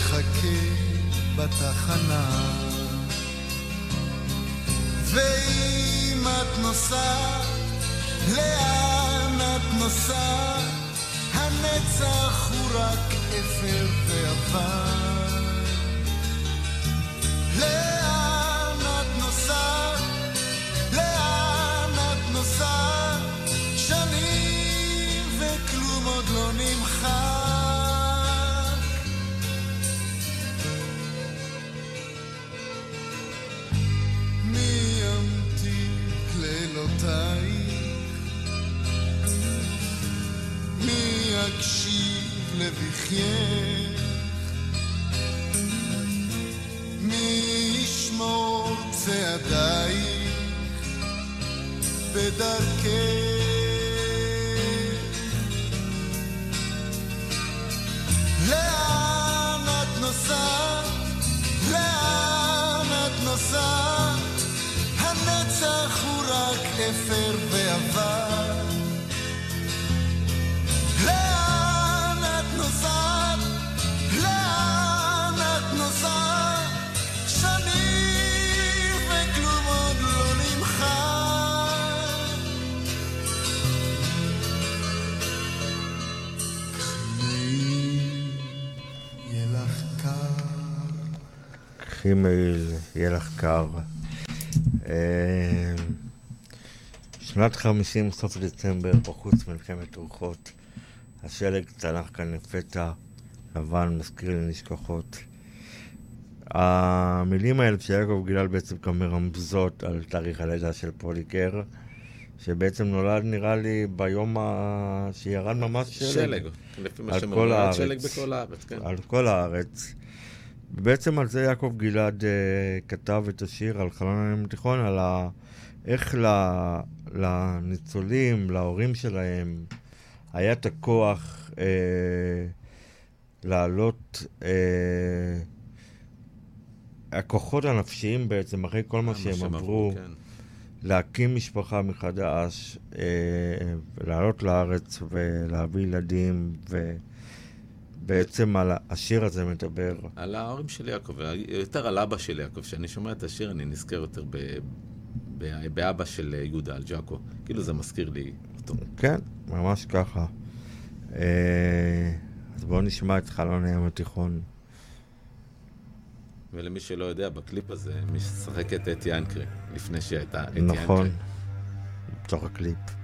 יחכה בתחנה. ואם את נוסעת, לאן את נוסעת? הנצח הוא רק אפר ועפר. וחייך. מי ישמור צעדייך בדרכך? לאן את נוסעת? לאן את נוסעת? הנצח הוא רק כימייל, יהיה לך קר. אה, שנת חמישים, סוף דצמבר, בחוץ מלחמת רוחות. השלג צנח כאן לפתע, לבן, מזכיר לי נשכחות. המילים האלה של יעקב גלעד בעצם גם מרמזות על תאריך הלידה של פוליקר, שבעצם נולד נראה לי ביום ה... שירד ממש שלג. שלג, לפי מה הארץ. שלג בכל הארץ, כן. על כל הארץ. בעצם על זה יעקב גלעד אה, כתב את השיר על חלון הים התיכון, על ה... איך ל... לניצולים, להורים שלהם, היה את הכוח אה, לעלות, אה, הכוחות הנפשיים בעצם, אחרי כל מה שהם עברו, כן. להקים משפחה מחדש, אה, לעלות לארץ ולהביא ילדים, ובעצם על השיר הזה מדבר. על ההורים של יעקב, יותר על אבא של יעקב. כשאני שומע את השיר אני נזכר יותר ב... ב- באבא של יהודה, על ג'אקו. כאילו זה מזכיר לי אותו. כן, ממש ככה. אה, אז בואו נשמע את חלון הים התיכון. ולמי שלא יודע, בקליפ הזה משחקת אתי אנקרי, לפני שהיא הייתה אתי אנקרי. נכון, בתוך הקליפ.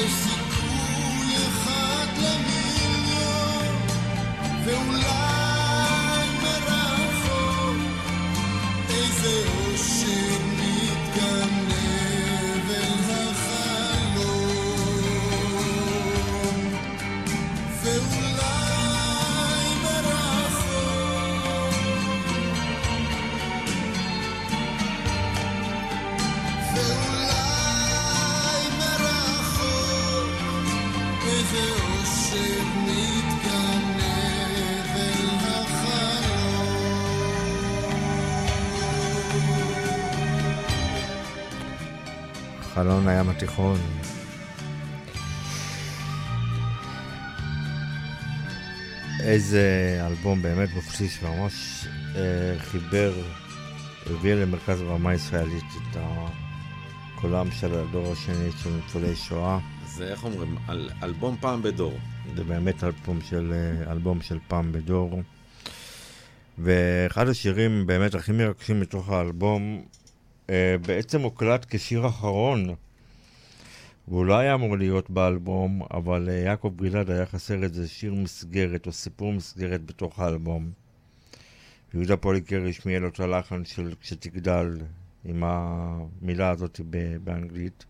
Lucy חלון הים התיכון. איזה אלבום באמת מפציץ, ממש אה, חיבר, הביא למרכז הבמה הישראלית את קולם של הדור השני של ניצולי שואה. זה איך אומרים, אל, אלבום פעם בדור. זה באמת אלבום של, אה, אלבום של פעם בדור. ואחד השירים באמת הכי מרגשים מתוך האלבום, אה, בעצם הוקלט כשיר אחרון. והוא לא היה אמור להיות באלבום, אבל אה, יעקב גלעד היה חסר איזה שיר מסגרת או סיפור מסגרת בתוך האלבום. יהודה פוליקר השמיע לו את הלחן של כשתגדל, עם המילה הזאת באנגלית.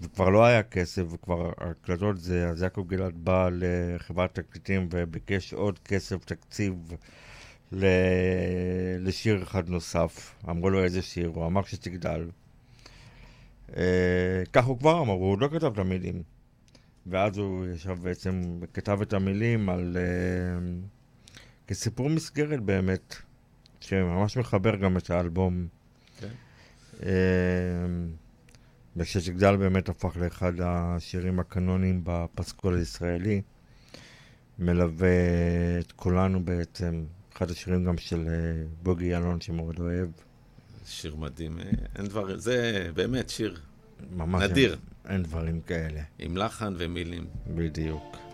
וכבר לא היה כסף, וכבר הקלטות זה, אז יעקב גלעד בא לחברת תקליטים וביקש עוד כסף, תקציב ל... לשיר אחד נוסף. אמרו לו איזה שיר, הוא אמר שתגדל. אה, כך הוא כבר אמר, הוא לא כתב את המילים. ואז הוא ישב בעצם, כתב את המילים על... אה, כסיפור מסגרת באמת, שממש מחבר גם את האלבום. כן. אה, וכשתגדל באמת הפך לאחד השירים הקנוניים בפסקול הישראלי. מלווה את כולנו בעצם, אחד השירים גם של בוגי יעלון שמאוד אוהב. שיר מדהים. אה, אין דבר, זה באמת שיר ממש נדיר. אין, אין דברים כאלה, עם לחן ומילים. בדיוק.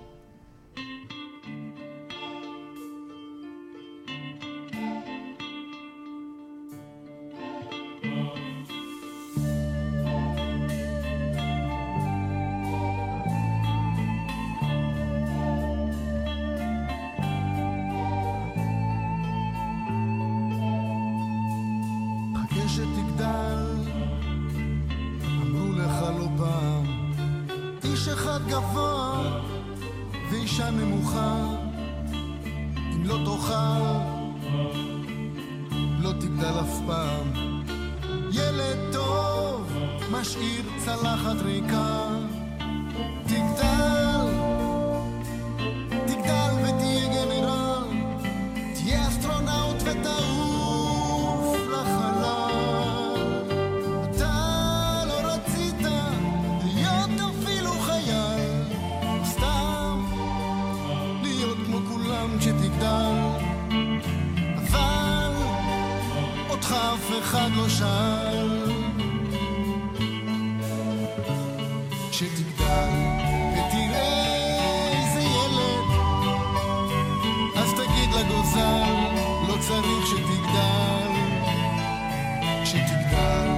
כשתגדל ויהיה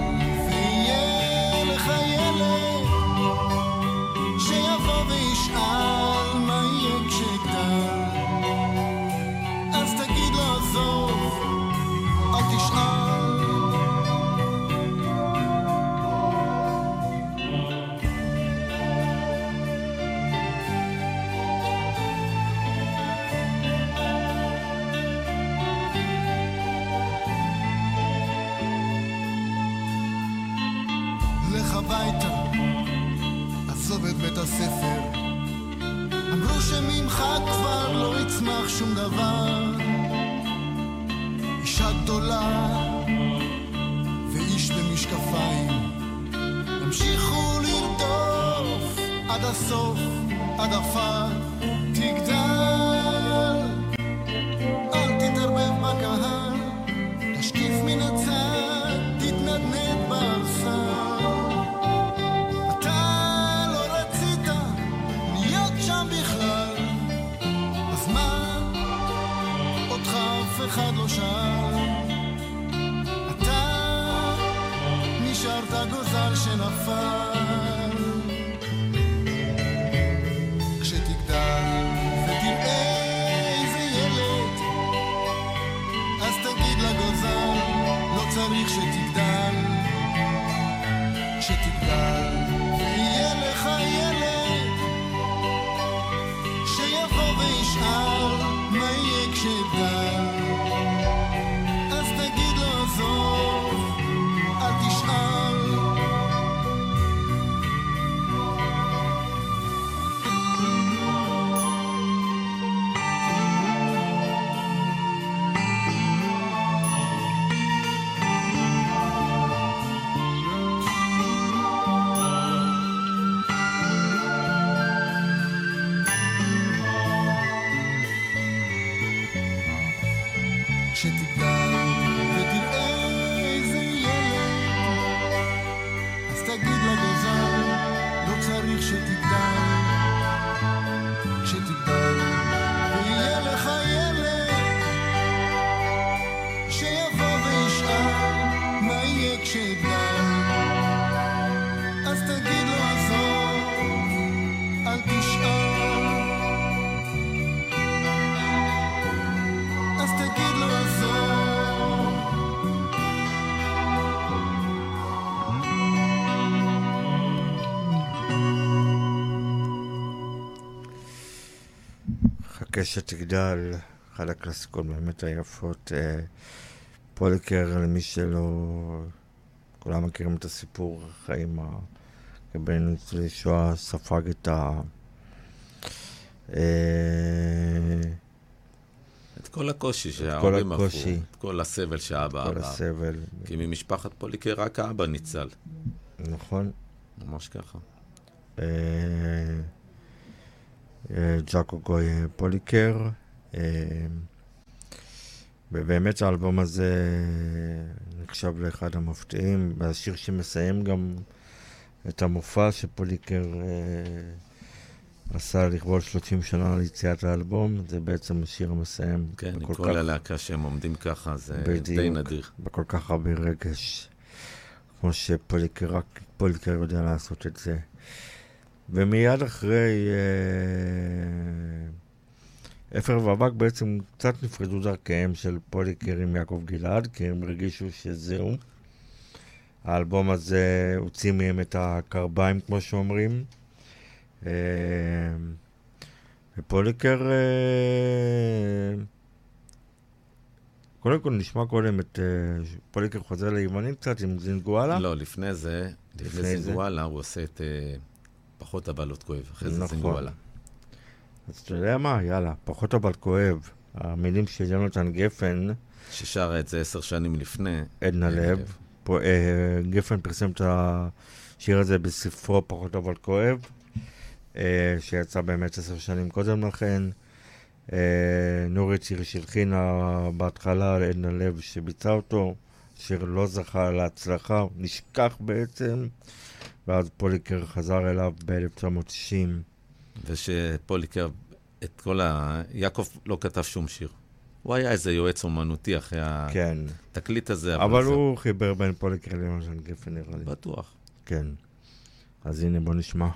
חכה שתגדל, אחד הקלאסיקות באמת היפות. אה, פוליקר, למי שלא... כולם מכירים את הסיפור, החיים. כבן ניצולי שואה ספג את ה... אה, את כל הקושי שההורים עברו. את כל הסבל שאבא כל עבר. הסבל, כי ממשפחת פוליקר רק האבא ניצל. נכון? ממש ככה. אה, אה, ג'אקו גוי פוליקר. אה, ובאמת האלבום הזה נחשב לאחד המפתיעים, והשיר שמסיים גם את המופע שפוליקר אה, עשה לכבוד 30 שנה ליציאת האלבום, זה בעצם השיר המסיים. כן, כל כך- הלהקה שהם עומדים ככה, זה די בדיוק. נדיר. בכל כך הרבה רגש, כמו שפוליקר רק פוליקר יודע לעשות את זה. ומיד אחרי אה, אפר ואבק בעצם קצת נפרדו דרכיהם של פוליקר עם יעקב גלעד, כי הם הרגישו שזהו. האלבום הזה הוציא מהם את הקרביים, כמו שאומרים. אה, ופוליקר... אה, קודם כל נשמע קודם את פוליקר חוזר ליוונים קצת עם זינגואלה. לא, לפני זה, לפני לפני זה? זינגואלה, הוא עושה את פחות עוד כואב, אחרי זה נכון. זינגואלה. אז אתה יודע מה? יאללה, פחות אבל כואב. המילים של יונתן גפן, ששרה את זה עשר שנים לפני. עדנה לב. לב. פה, אה, גפן פרסם את השיר הזה בספרו פחות אבל כואב, אה, שיצא באמת עשר שנים קודם לכן. אה, נורית הירש הלחינה בהתחלה על עדנה לב שביצע אותו, שיר לא זכה להצלחה, נשכח בעצם, ואז פוליקר חזר אליו ב-1960. ושפוליקר, את כל ה... יעקב לא כתב שום שיר. הוא היה איזה יועץ אומנותי אחרי כן, התקליט הזה, אבל זה- הוא חיבר בין פוליקר ליונתן גפן נראה לי. בטוח. כן. אז הנה בוא נשמע.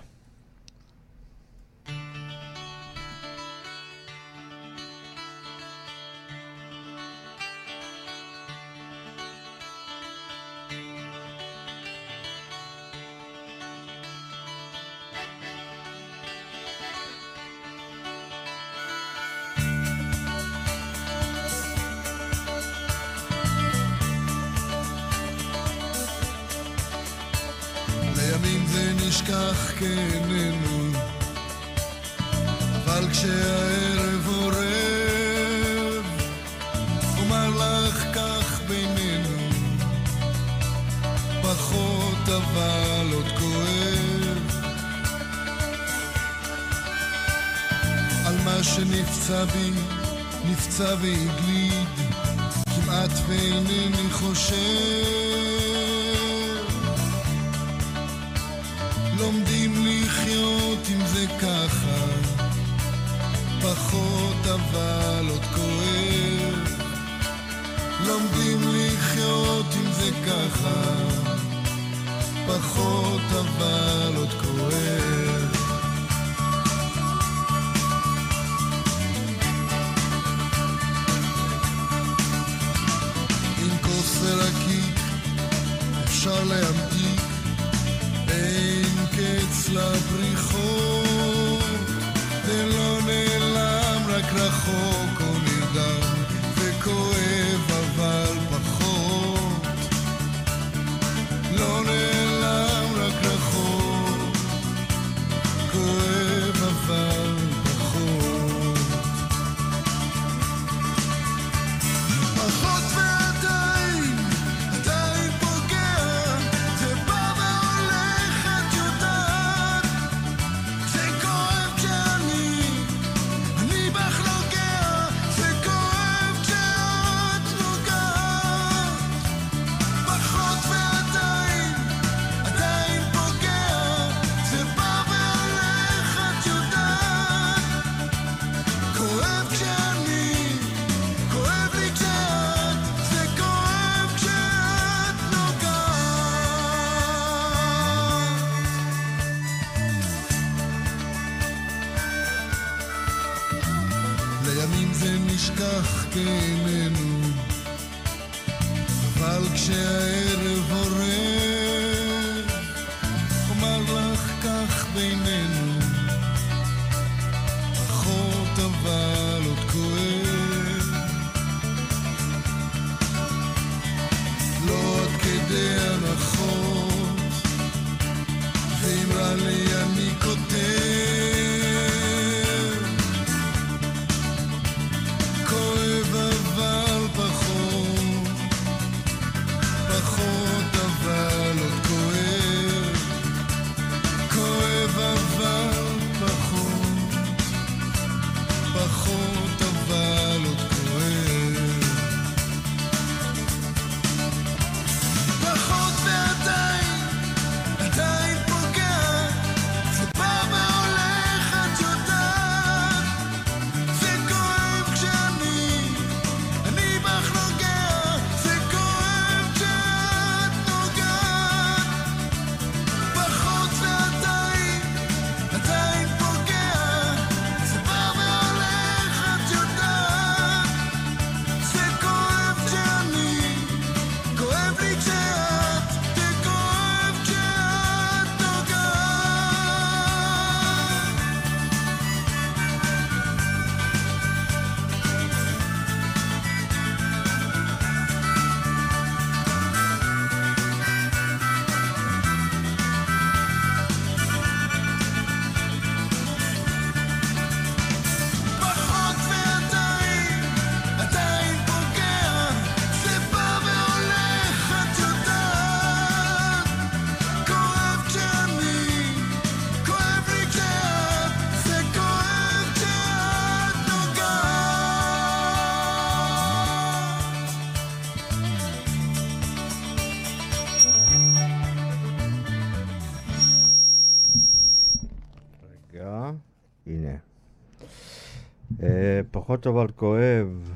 פחות אבל כואב,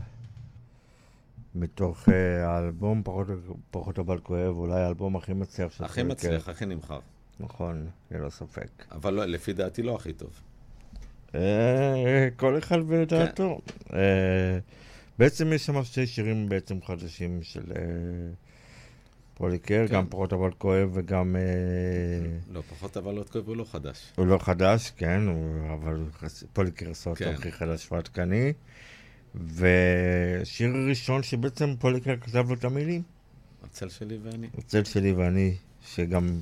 מתוך אה, האלבום פחות, פחות אבל כואב, אולי האלבום הכי מצליח של הכי. מצליח, הכי נמכר. נכון, ללא ספק. אבל לא, לפי דעתי לא הכי טוב. אה, כל אחד ודעתו. אה, בעצם יש שם שתי שירים בעצם חדשים של פוליקר, כן. גם פחות אבל כואב וגם... אה, לא, פחות אבל עוד כואב הוא לא חדש. הוא לא חדש, כן, הוא, אבל פוליקר עשה אותו כן. הכי חדש ועדכני. ושיר ראשון שבעצם פוליקר כתב לו את המילים, הצל שלי ואני. הצל שלי ואני, שגם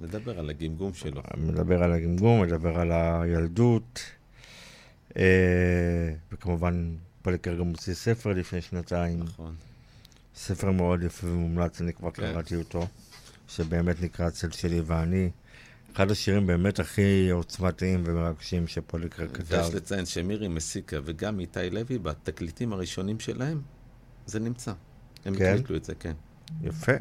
נדבר על הגמגום שלו. מדבר על הגמגום, מדבר על הילדות. אה, וכמובן, פוליקר גם הוציא ספר לפני שנתיים. נכון. ספר מאוד יפה ומומלץ, אני כבר כן. קראתי אותו, שבאמת נקרא הצל שלי ואני. אחד השירים באמת הכי עוצמתיים ומרגשים שפוליקר כתב. ויש לציין שמירי מסיקה וגם איתי לוי, בתקליטים הראשונים שלהם, זה נמצא. הם כן? הקליטו את זה, כן. יפה.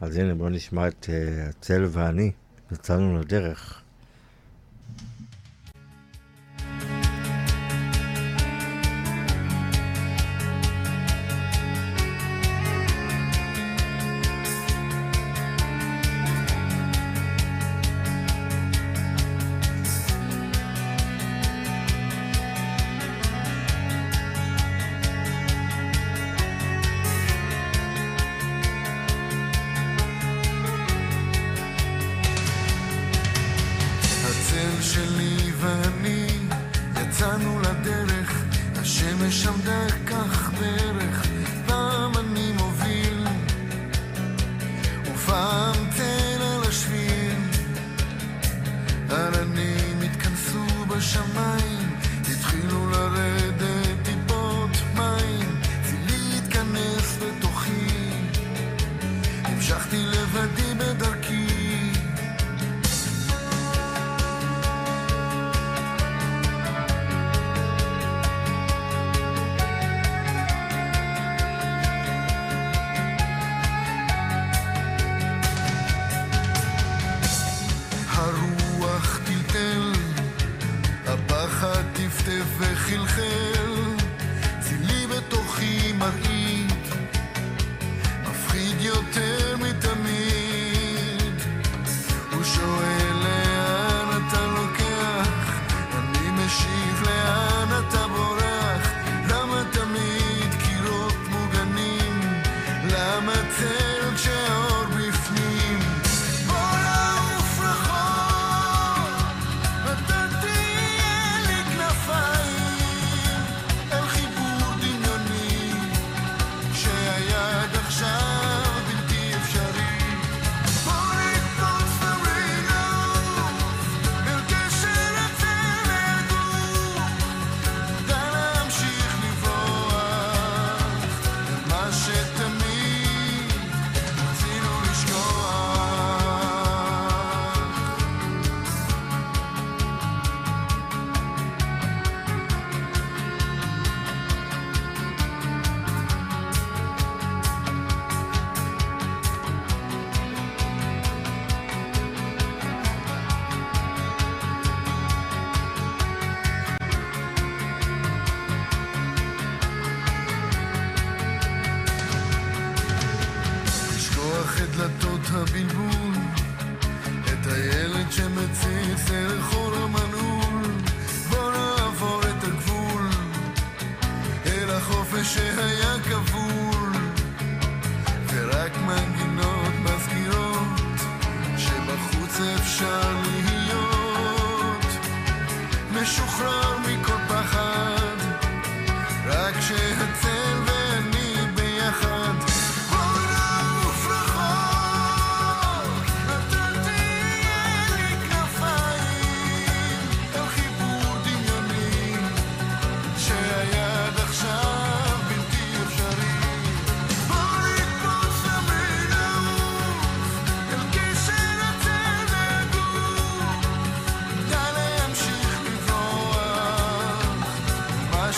אז הנה, בואו נשמע את uh, הצל ואני. יצאנו לדרך.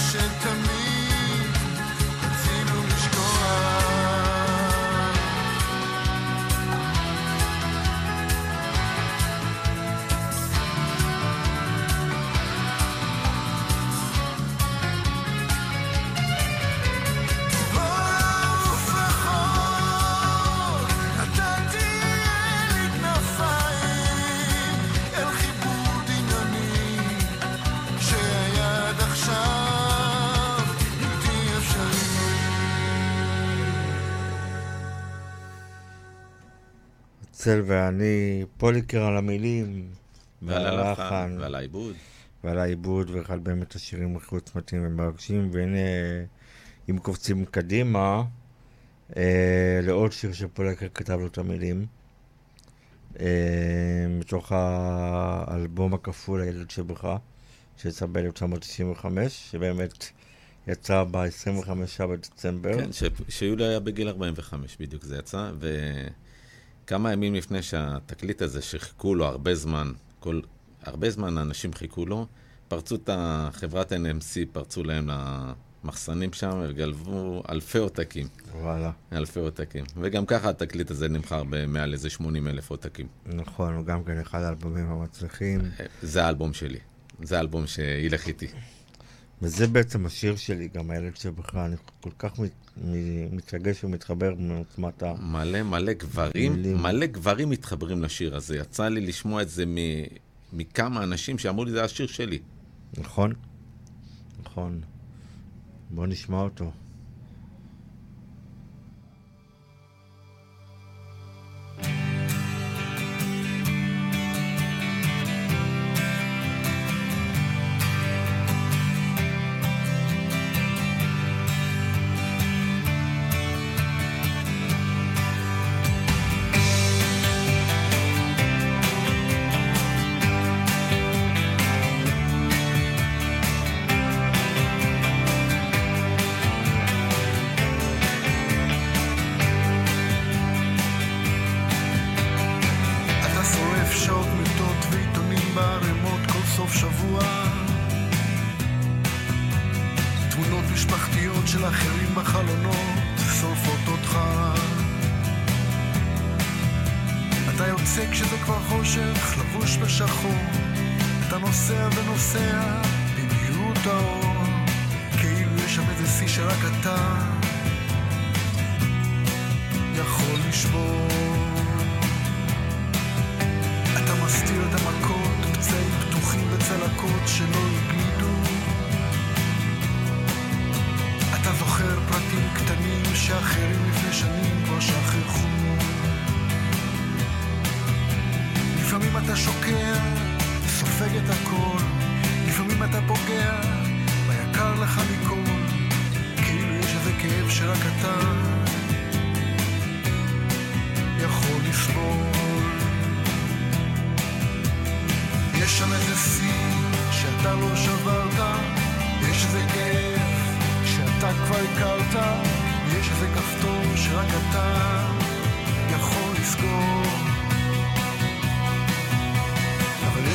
מה שתמיד צל ואני, פוליקר על המילים, ועל הלחן, ועל העיבוד. ועל העיבוד, ואחד באמת השירים הכי עוצמתיים ומרגשים, והנה, אם קופצים קדימה, אה, לעוד שיר שפוליקר כתב לו את המילים, אה, מתוך האלבום הכפול, הילד שבך, שיצא ב-1995, שבאמת יצא ב-25 בדצמבר. כן, שיולי היה בגיל 45, בדיוק זה יצא, וכמה ימים לפני שהתקליט הזה, שחיכו לו הרבה זמן, כל, הרבה זמן אנשים חיכו לו, פרצו את החברת NMC, פרצו להם למחסנים שם וגלבו אלפי עותקים, וואלה, אלפי עותקים. וגם ככה התקליט הזה נמכר במעל איזה 80 אלף עותקים. נכון, הוא גם כן אחד האלבומים המצליחים. זה האלבום שלי, זה האלבום שילך איתי. וזה בעצם השיר שלי, גם הילד שבך, אני כל כך מת, מתרגש ומתחבר מעוצמת ה... מלא מלא גברים, מילים. מלא גברים מתחברים לשיר הזה. יצא לי לשמוע את זה מ... מכמה אנשים שאמרו לי, זה השיר שלי. נכון? נכון. בוא נשמע אותו.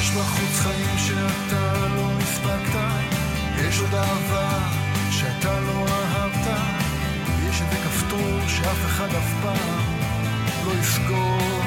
יש בחוץ חיים שאתה לא הספקת, יש עוד אהבה שאתה לא אהבת, יש איזה כפתור שאף אחד אף פעם לא יסגור.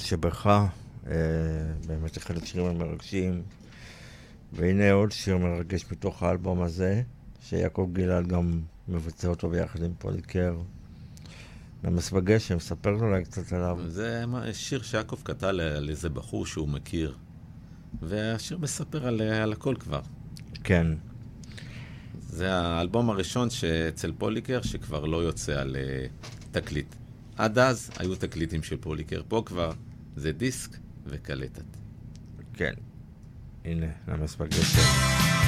הילד שבך, אה, באמת אחד השירים המרגשים. והנה עוד שיר מרגש מתוך האלבום הזה, שיעקב גלעד גם מבצע אותו ביחד עם פוליקר. נמס בגשם, ספר לו אולי קצת עליו. זה שיר שיעקב כתב על- על איזה בחור שהוא מכיר, והשיר מספר על, על הכל כבר. כן, זה האלבום הראשון שאצל פוליקר שכבר לא יוצא על אה, תקליט. עד אז היו תקליטים של פוליקר, פה כבר זה דיסק וקלטת. כן. הנה, נמס בגשם.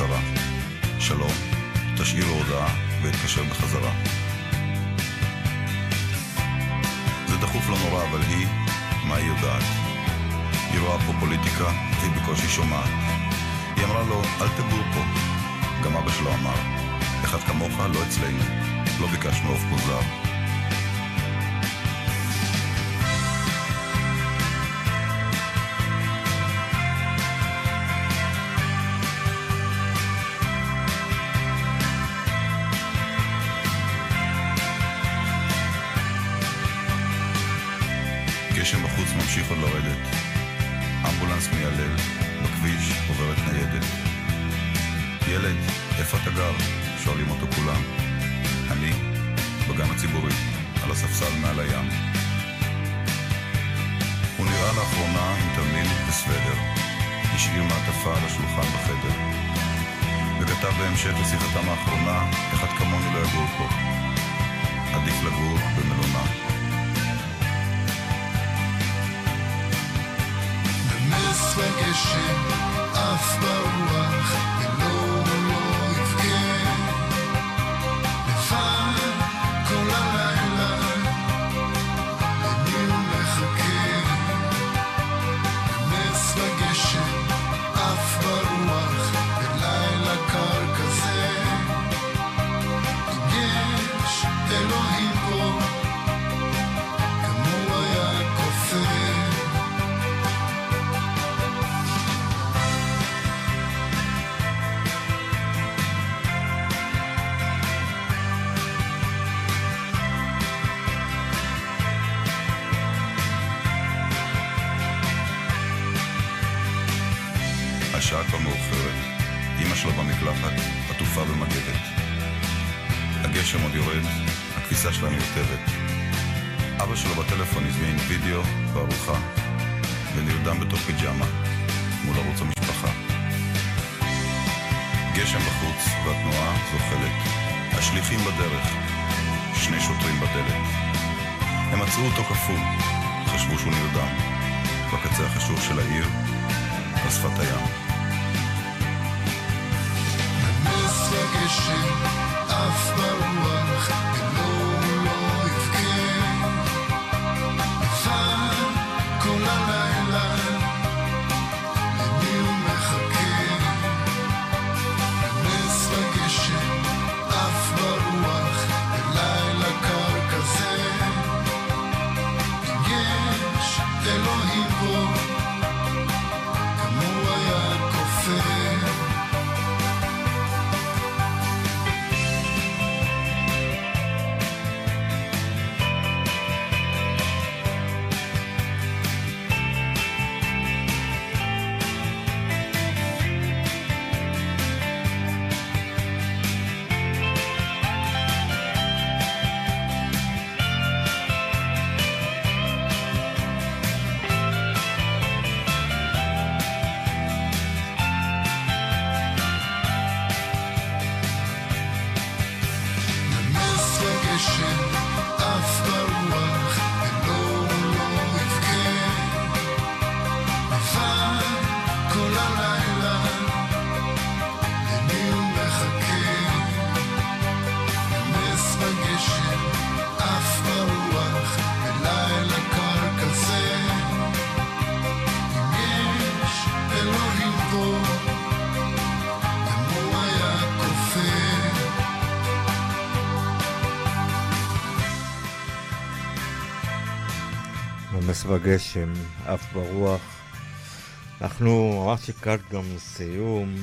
וקצרה. שלום, תשאיר לו הודעה ואתקשר בחזרה. זה דחוף לא נורא, אבל היא, מה היא יודעת? היא רואה פה פוליטיקה, והיא בקושי שומעת. היא אמרה לו, אל תגור פה. גם אבא שלו אמר, אחד כמוך, לא אצלנו. לא ביקשנו עוף מוזר. ממשיך עוד לרדת. אמבולנס מיילל, בכביש עוברת ניידת. ילד, איפה אתה גר? שואלים אותו כולם. אני, בגן הציבורי, על הספסל מעל הים. הוא נראה לאחרונה עם תרמיל וסוודר. השאיר מעטפה על השולחן בחדר. וכתב בהמשך לשיחתם האחרונה, אחד כמוני לא יגור פה. עדיף לגור במלונה. בנס וגשם, עף ברוח, נמס בגשם, עף ברוח. אנחנו ממש לקראת גם סיום.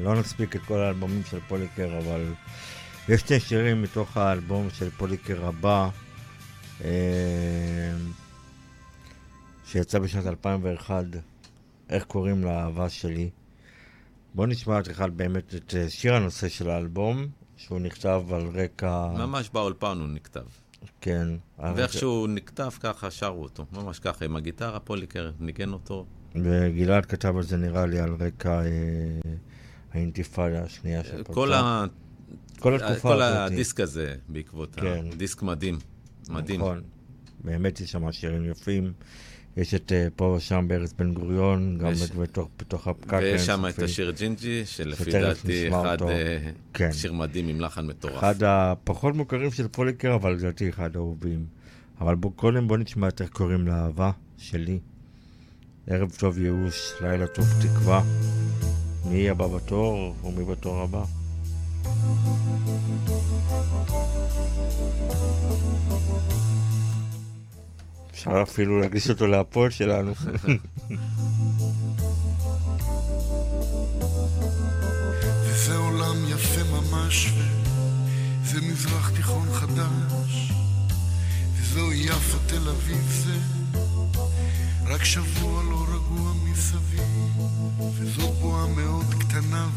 לא נספיק את כל האלבומים של פוליקר, אבל יש שני שירים מתוך האלבום של פוליקר הבא, אה, שיצא בשנת 2001, איך קוראים לאהבה שלי. בואו נשמע את אחד באמת את אה, שיר הנושא של האלבום, שהוא נכתב על רקע... ממש באולפן הוא נכתב. כן. ואיך שהוא נכתב ככה שרו אותו, ממש ככה, עם הגיטרה, פוליקר ניגן אותו. וגלעד כתב על זה נראה לי על רקע אה, האינתיפאדה השנייה שפרצה. כל, ה... כל התקופה כל הזאת. הדיסק הזה בעקבות כן. הדיסק מדהים. מדהים. נכון. באמת יש שם שירים יפים. יש את אה, פה ושם בארץ בן גוריון, גם את- בתוך, בתוך הפקק ויש שם את. השיר ג'ינג'י, שלפי דעתי אחד. אה, כן. שיר מדהים עם לחן מטורף. אחד הפחות מוכרים של פוליקר, אבל לדעתי אחד האהובים. אבל בוא, קודם בוא נשמע את איך קוראים לאהבה שלי. ערב טוב ייאוש, לילה טוב תקווה. מי הבא בתור ומי בתור הבא? אפשר אפילו להגיש אותו להפועל שלנו. וזה תיכון חדש, וזו יפו תל אביב זה, רק שבוע לא רגוע מסביב, וזאת בועה מאוד קטנה,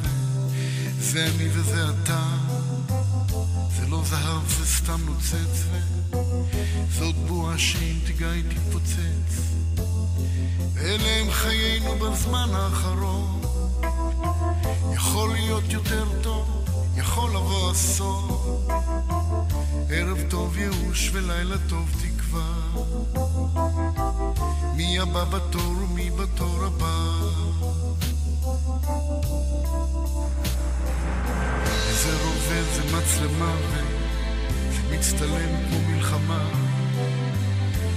וזה אני וזה אתה. לא זהב, זה סתם נוצץ, וזאת בועה שאם תיגע היא תתפוצץ. אלה הם חיינו בזמן האחרון. יכול להיות יותר טוב, יכול לבוא אסון. ערב טוב ייאוש ולילה טוב תקווה. מי הבא בתור ומי בתור הבא. רובה, זה מצלמה, וזה מצטלם כמו מלחמה.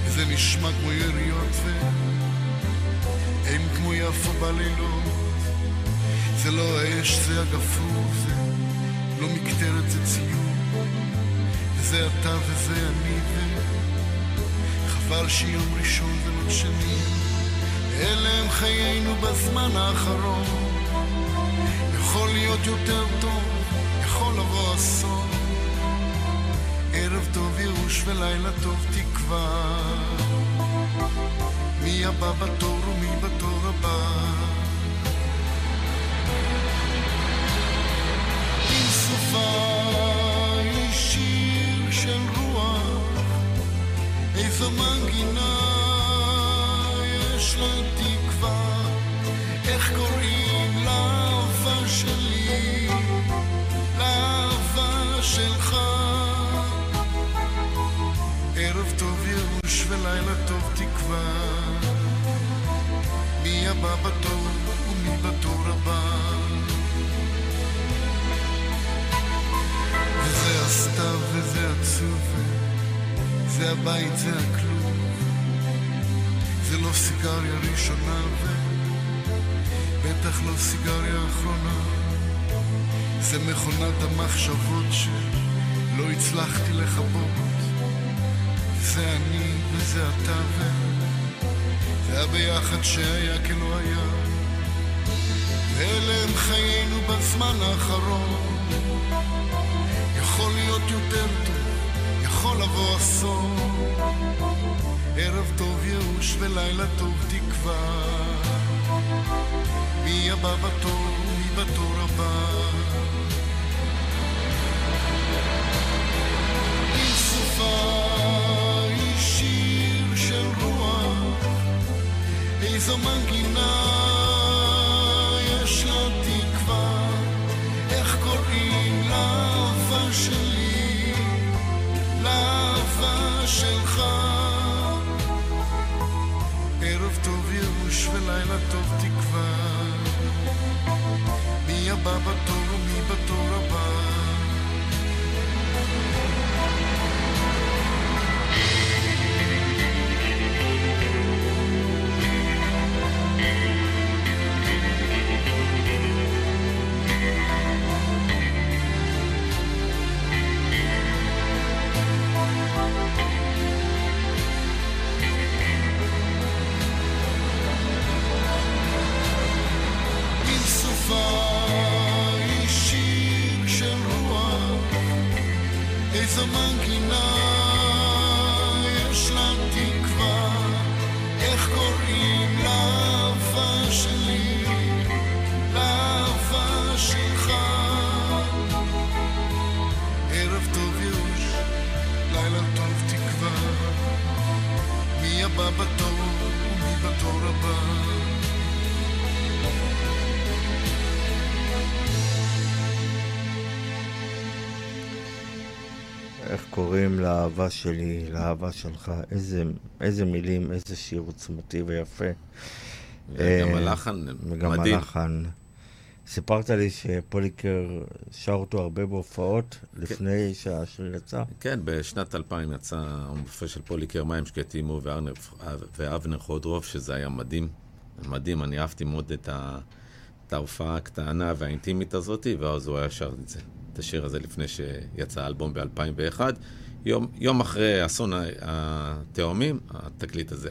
וזה נשמע כמו יריות, והם כמו יפו בלילות. זה לא האש, זה הגפרור, זה לא מקטרת, זה ציור. וזה אתה וזה אני, וחבל שיום ראשון ולא שני. אלה הם חיינו בזמן האחרון. יכול להיות יותר טוב, יכול לבוא אסון. ערב טוב ייאוש ולילה טוב תקווה. מי הבא בתור ומי בתור הבא. אם סופה היא שיר של רוח, איזו מנגינה יש לה שלך. ערב טוב ייאוש ולילה טוב תקווה, מי הבא בתור ומי בתור הבא. וזה הסתיו וזה עצוב, זה הבית, זה הכלוב. זה לא סיגריה ראשונה, ובטח לא סיגריה אחרונה. זה מכונת המחשבות שלא הצלחתי לכבות. זה אני וזה אתה ו... זה הביחד שהיה כלא היה. ואלה הם חיינו בזמן האחרון. יכול להיות יותר טוב, יכול לבוא אסון. ערב טוב ייאוש ולילה טוב תקווה. מי הבא בתור, בתור הבא. אם סופה היא שיר של רוח, איזו מנגינה יש לה תקווה, איך קוראים לאהבה שלי, לאהבה שלך. ערב טוב ייאוש ולילה טוב תקווה, מי הבא בתור ומי בתור הבא. בתור הבא. איך קוראים לאהבה שלי, לאהבה שלך, איזה, איזה מילים, איזה שיר עוצמתי ויפה. וגם אה, הלחן וגם מדהים. הלחן. סיפרת לי שפוליקר שר אותו הרבה בהופעות לפני שהשיר יצא. כן, בשנת 2000 יצא המופע של פוליקר מים שקטים הוא ואבנר, חודרוב, שזה היה מדהים. מדהים, אני אהבתי מאוד את, ה, את ההופעה הקטנה והאינטימית הזאת, ואז הוא היה שר את זה, את השיר הזה לפני שיצא האלבום ב-2001. יום, יום אחרי אסון התאומים, התקליט הזה,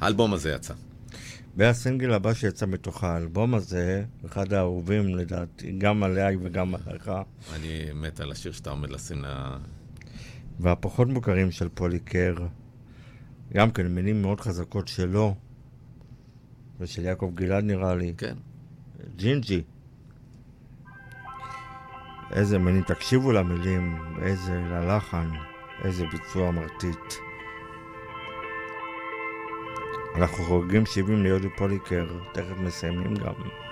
האלבום הזה יצא. והסינגל הבא שיצא מתוך האלבום הזה, אחד האהובים לדעתי, גם עליי וגם עליך. אני מת על השיר שאתה עומד לשים ל... והפחות מוכרים של פוליקר, גם כן מילים מאוד חזקות שלו, ושל יעקב גלעד נראה לי. כן. ג'ינג'י. איזה מילים, תקשיבו למילים, איזה ללחן, איזה ביצוע מרטיט. אנחנו חוגגים 70 ליודי פוליקר, תכף מסיימים גם.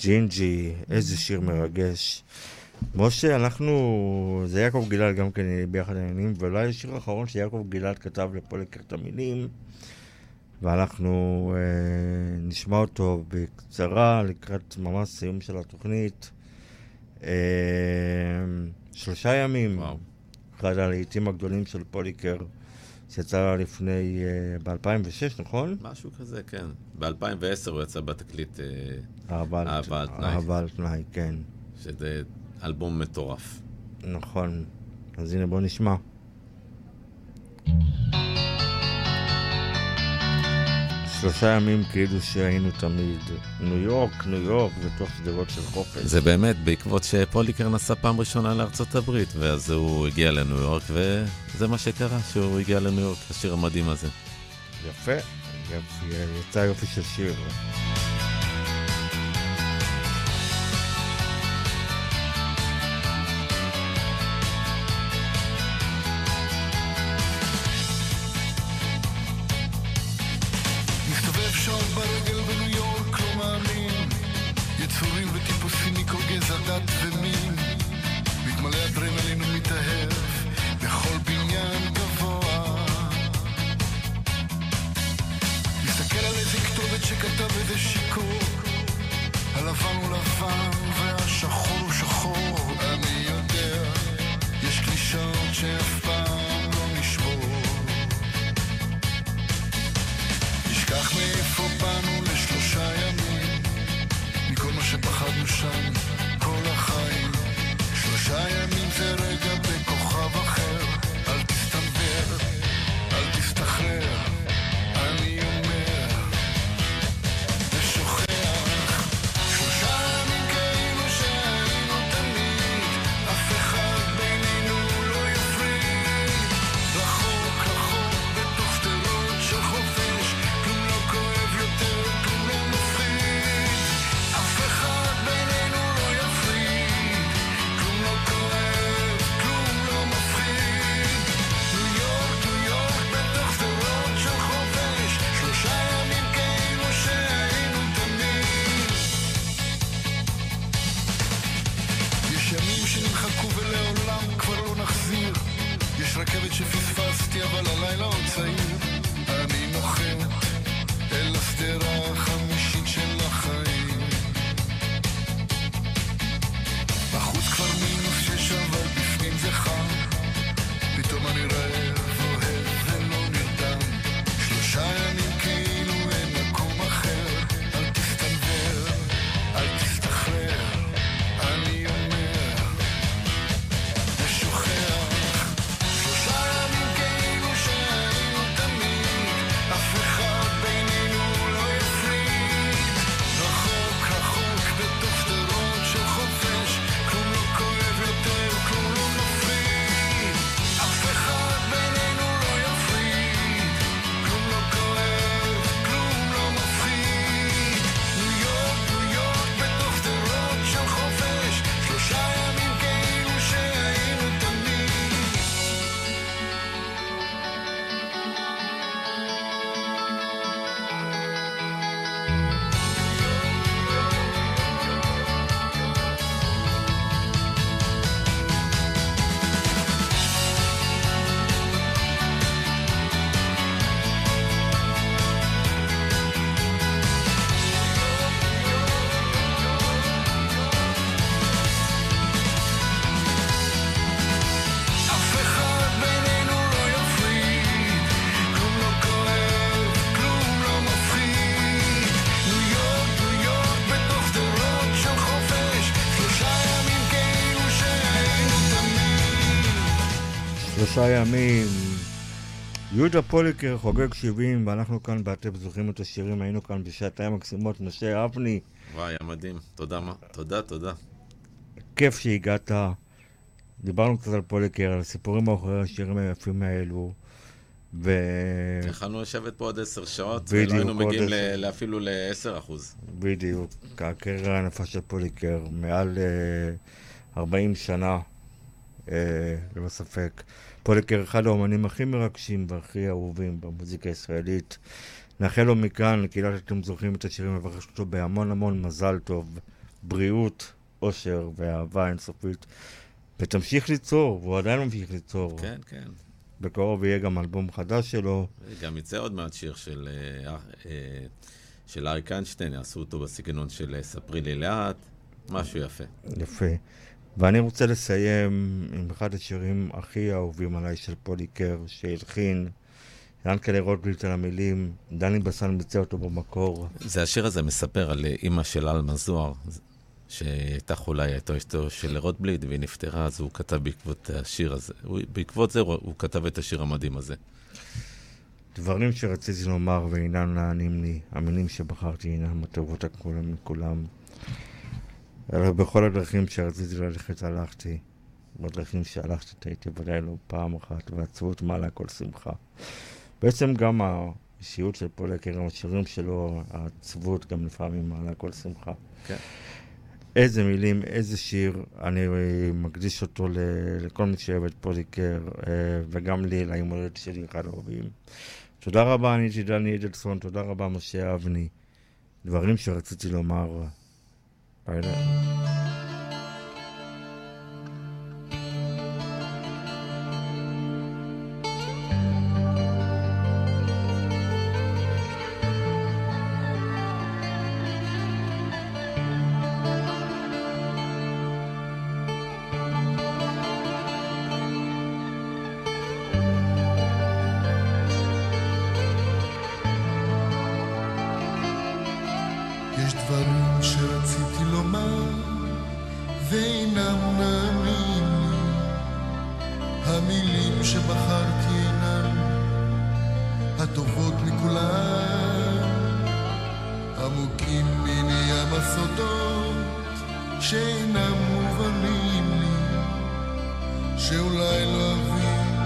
ג'ינג'י, איזה שיר מרגש. משה, אנחנו, זה יעקב גלעד גם כן ביחד העניינים, ואולי השיר האחרון שיעקב גלעד כתב לפה לקראת המילים, ואנחנו אה, נשמע אותו בקצרה לקראת ממש סיום של התוכנית. אה, שלושה ימים, וואו. אחד הלעיתים הגדולים של פוליקר. שיצא לפני, אה, ב-2006, נכון? משהו כזה, כן. ב-2010 הוא יצא בתקליט, אה, אהבה על- תנאי. אהבה על תנאי, כן. שזה אלבום מטורף. נכון. אז הנה בוא נשמע. שלושה ימים כאילו שהיינו תמיד. ניו יורק, ניו יורק, בתוך שדרות של חופש. זה באמת בעקבות שפוליקר נסע פעם ראשונה לארצות הברית, ואז הוא הגיע לניו יורק, וזה מה שקרה, שהוא הגיע לניו יורק, השיר המדהים הזה. יפה. יצא יופי של שיר. שלושה ימים. יהודה פוליקר חוגג 70, ואנחנו כאן באתם זוכרים את השירים, היינו כאן בשעתיים מקסימות. משה אבני, וואי, היה מדהים. תודה, מה- תודה, תודה. כיף שהגעת. דיברנו קצת על פוליקר, על הסיפורים מאחורי השירים היפים האלו. ו... יכלנו לשבת פה עוד עשר שעות, בדיוק, ולא היינו מגיעים עשר. ל- אפילו ל-10 אחוז. בדיוק, הקריירה הענפה של פוליקר, מעל אה, 40 שנה, אה, ללא ספק. פוליקר אחד האומנים הכי מרגשים והכי אהובים במוזיקה הישראלית. נאחל לו מכאן, לקהילת אתם זוכרים את השירים, מברך אותו בהמון המון מזל טוב, בריאות אושר ואהבה אינסופית. ותמשיך ליצור, והוא עדיין ממשיך ליצור. כן, כן. בקרוב יהיה גם אלבום חדש שלו. גם יצא עוד מעט שיר של, אה, אה, של אריק איינשטיין, יעשו אותו בסגנון של אה, ספרי לי לאט, משהו יפה. יפה. ואני רוצה לסיים עם אחד השירים הכי אהובים עליי של פוליקר, שהלחין ינקלה רוטבליט על המילים, דני בסן ביצע אותו במקור. זה השיר הזה מספר על אימא של עלמה זוהר, שהייתה חולה, היא הייתה אשתו של רוטבליט, והיא נפטרה, אז הוא כתב בעקבות השיר הזה. הוא, בעקבות זה הוא, הוא כתב את השיר המדהים הזה. דברים שרציתי לומר ואינם נענים לי, המילים שבחרתי אינם הטובות הכולם מכולם. אלא בכל הדרכים שרציתי ללכת הלכתי. בדרכים שהלכתי טעיתי ודאי לא פעם אחת, ועצבות מעלה כל שמחה. בעצם גם האישיות של פולקר, גם השירים שלו, העצבות גם לפעמים מעלה כל שמחה. כן. איזה מילים, איזה שיר, אני מקדיש אותו לכל מי שאוהב את פוליקר, אה, וגם לי, ליום הולדת שלי, אחד האהובים. תודה רבה, אני הייתי דני אדלסון, תודה רבה, משה אבני. דברים שרציתי לומר. All right. יש דברים שרציתי לומר ואינם נעמים לי. המילים שבחרתי אינן הטובות מכולן עמוקים מני ים הסודות שאינם מובנים לי שאולי לא אבין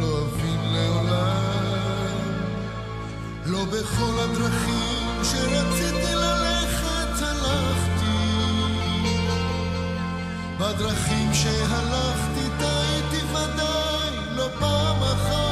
לא אבין לעולם. לא בכל הדרכים שרציתי ללכת הלכתי. בדרכים שהלכתי טעיתי ודאי לא פעם אחת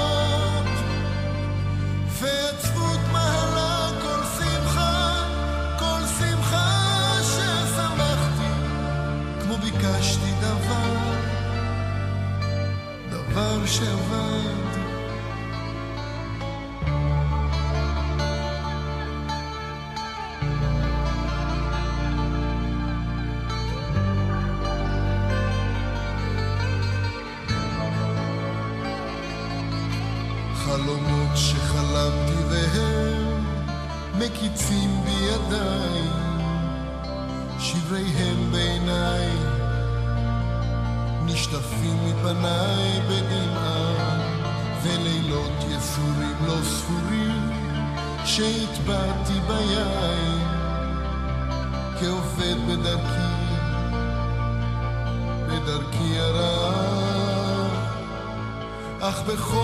mejor.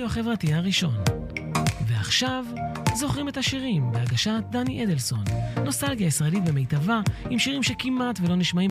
לרדיו החברתי הראשון. ועכשיו, זוכרים את השירים בהגשת דני אדלסון. נוסטלגיה ישראלית במיטבה, עם שירים שכמעט ולא נשמעים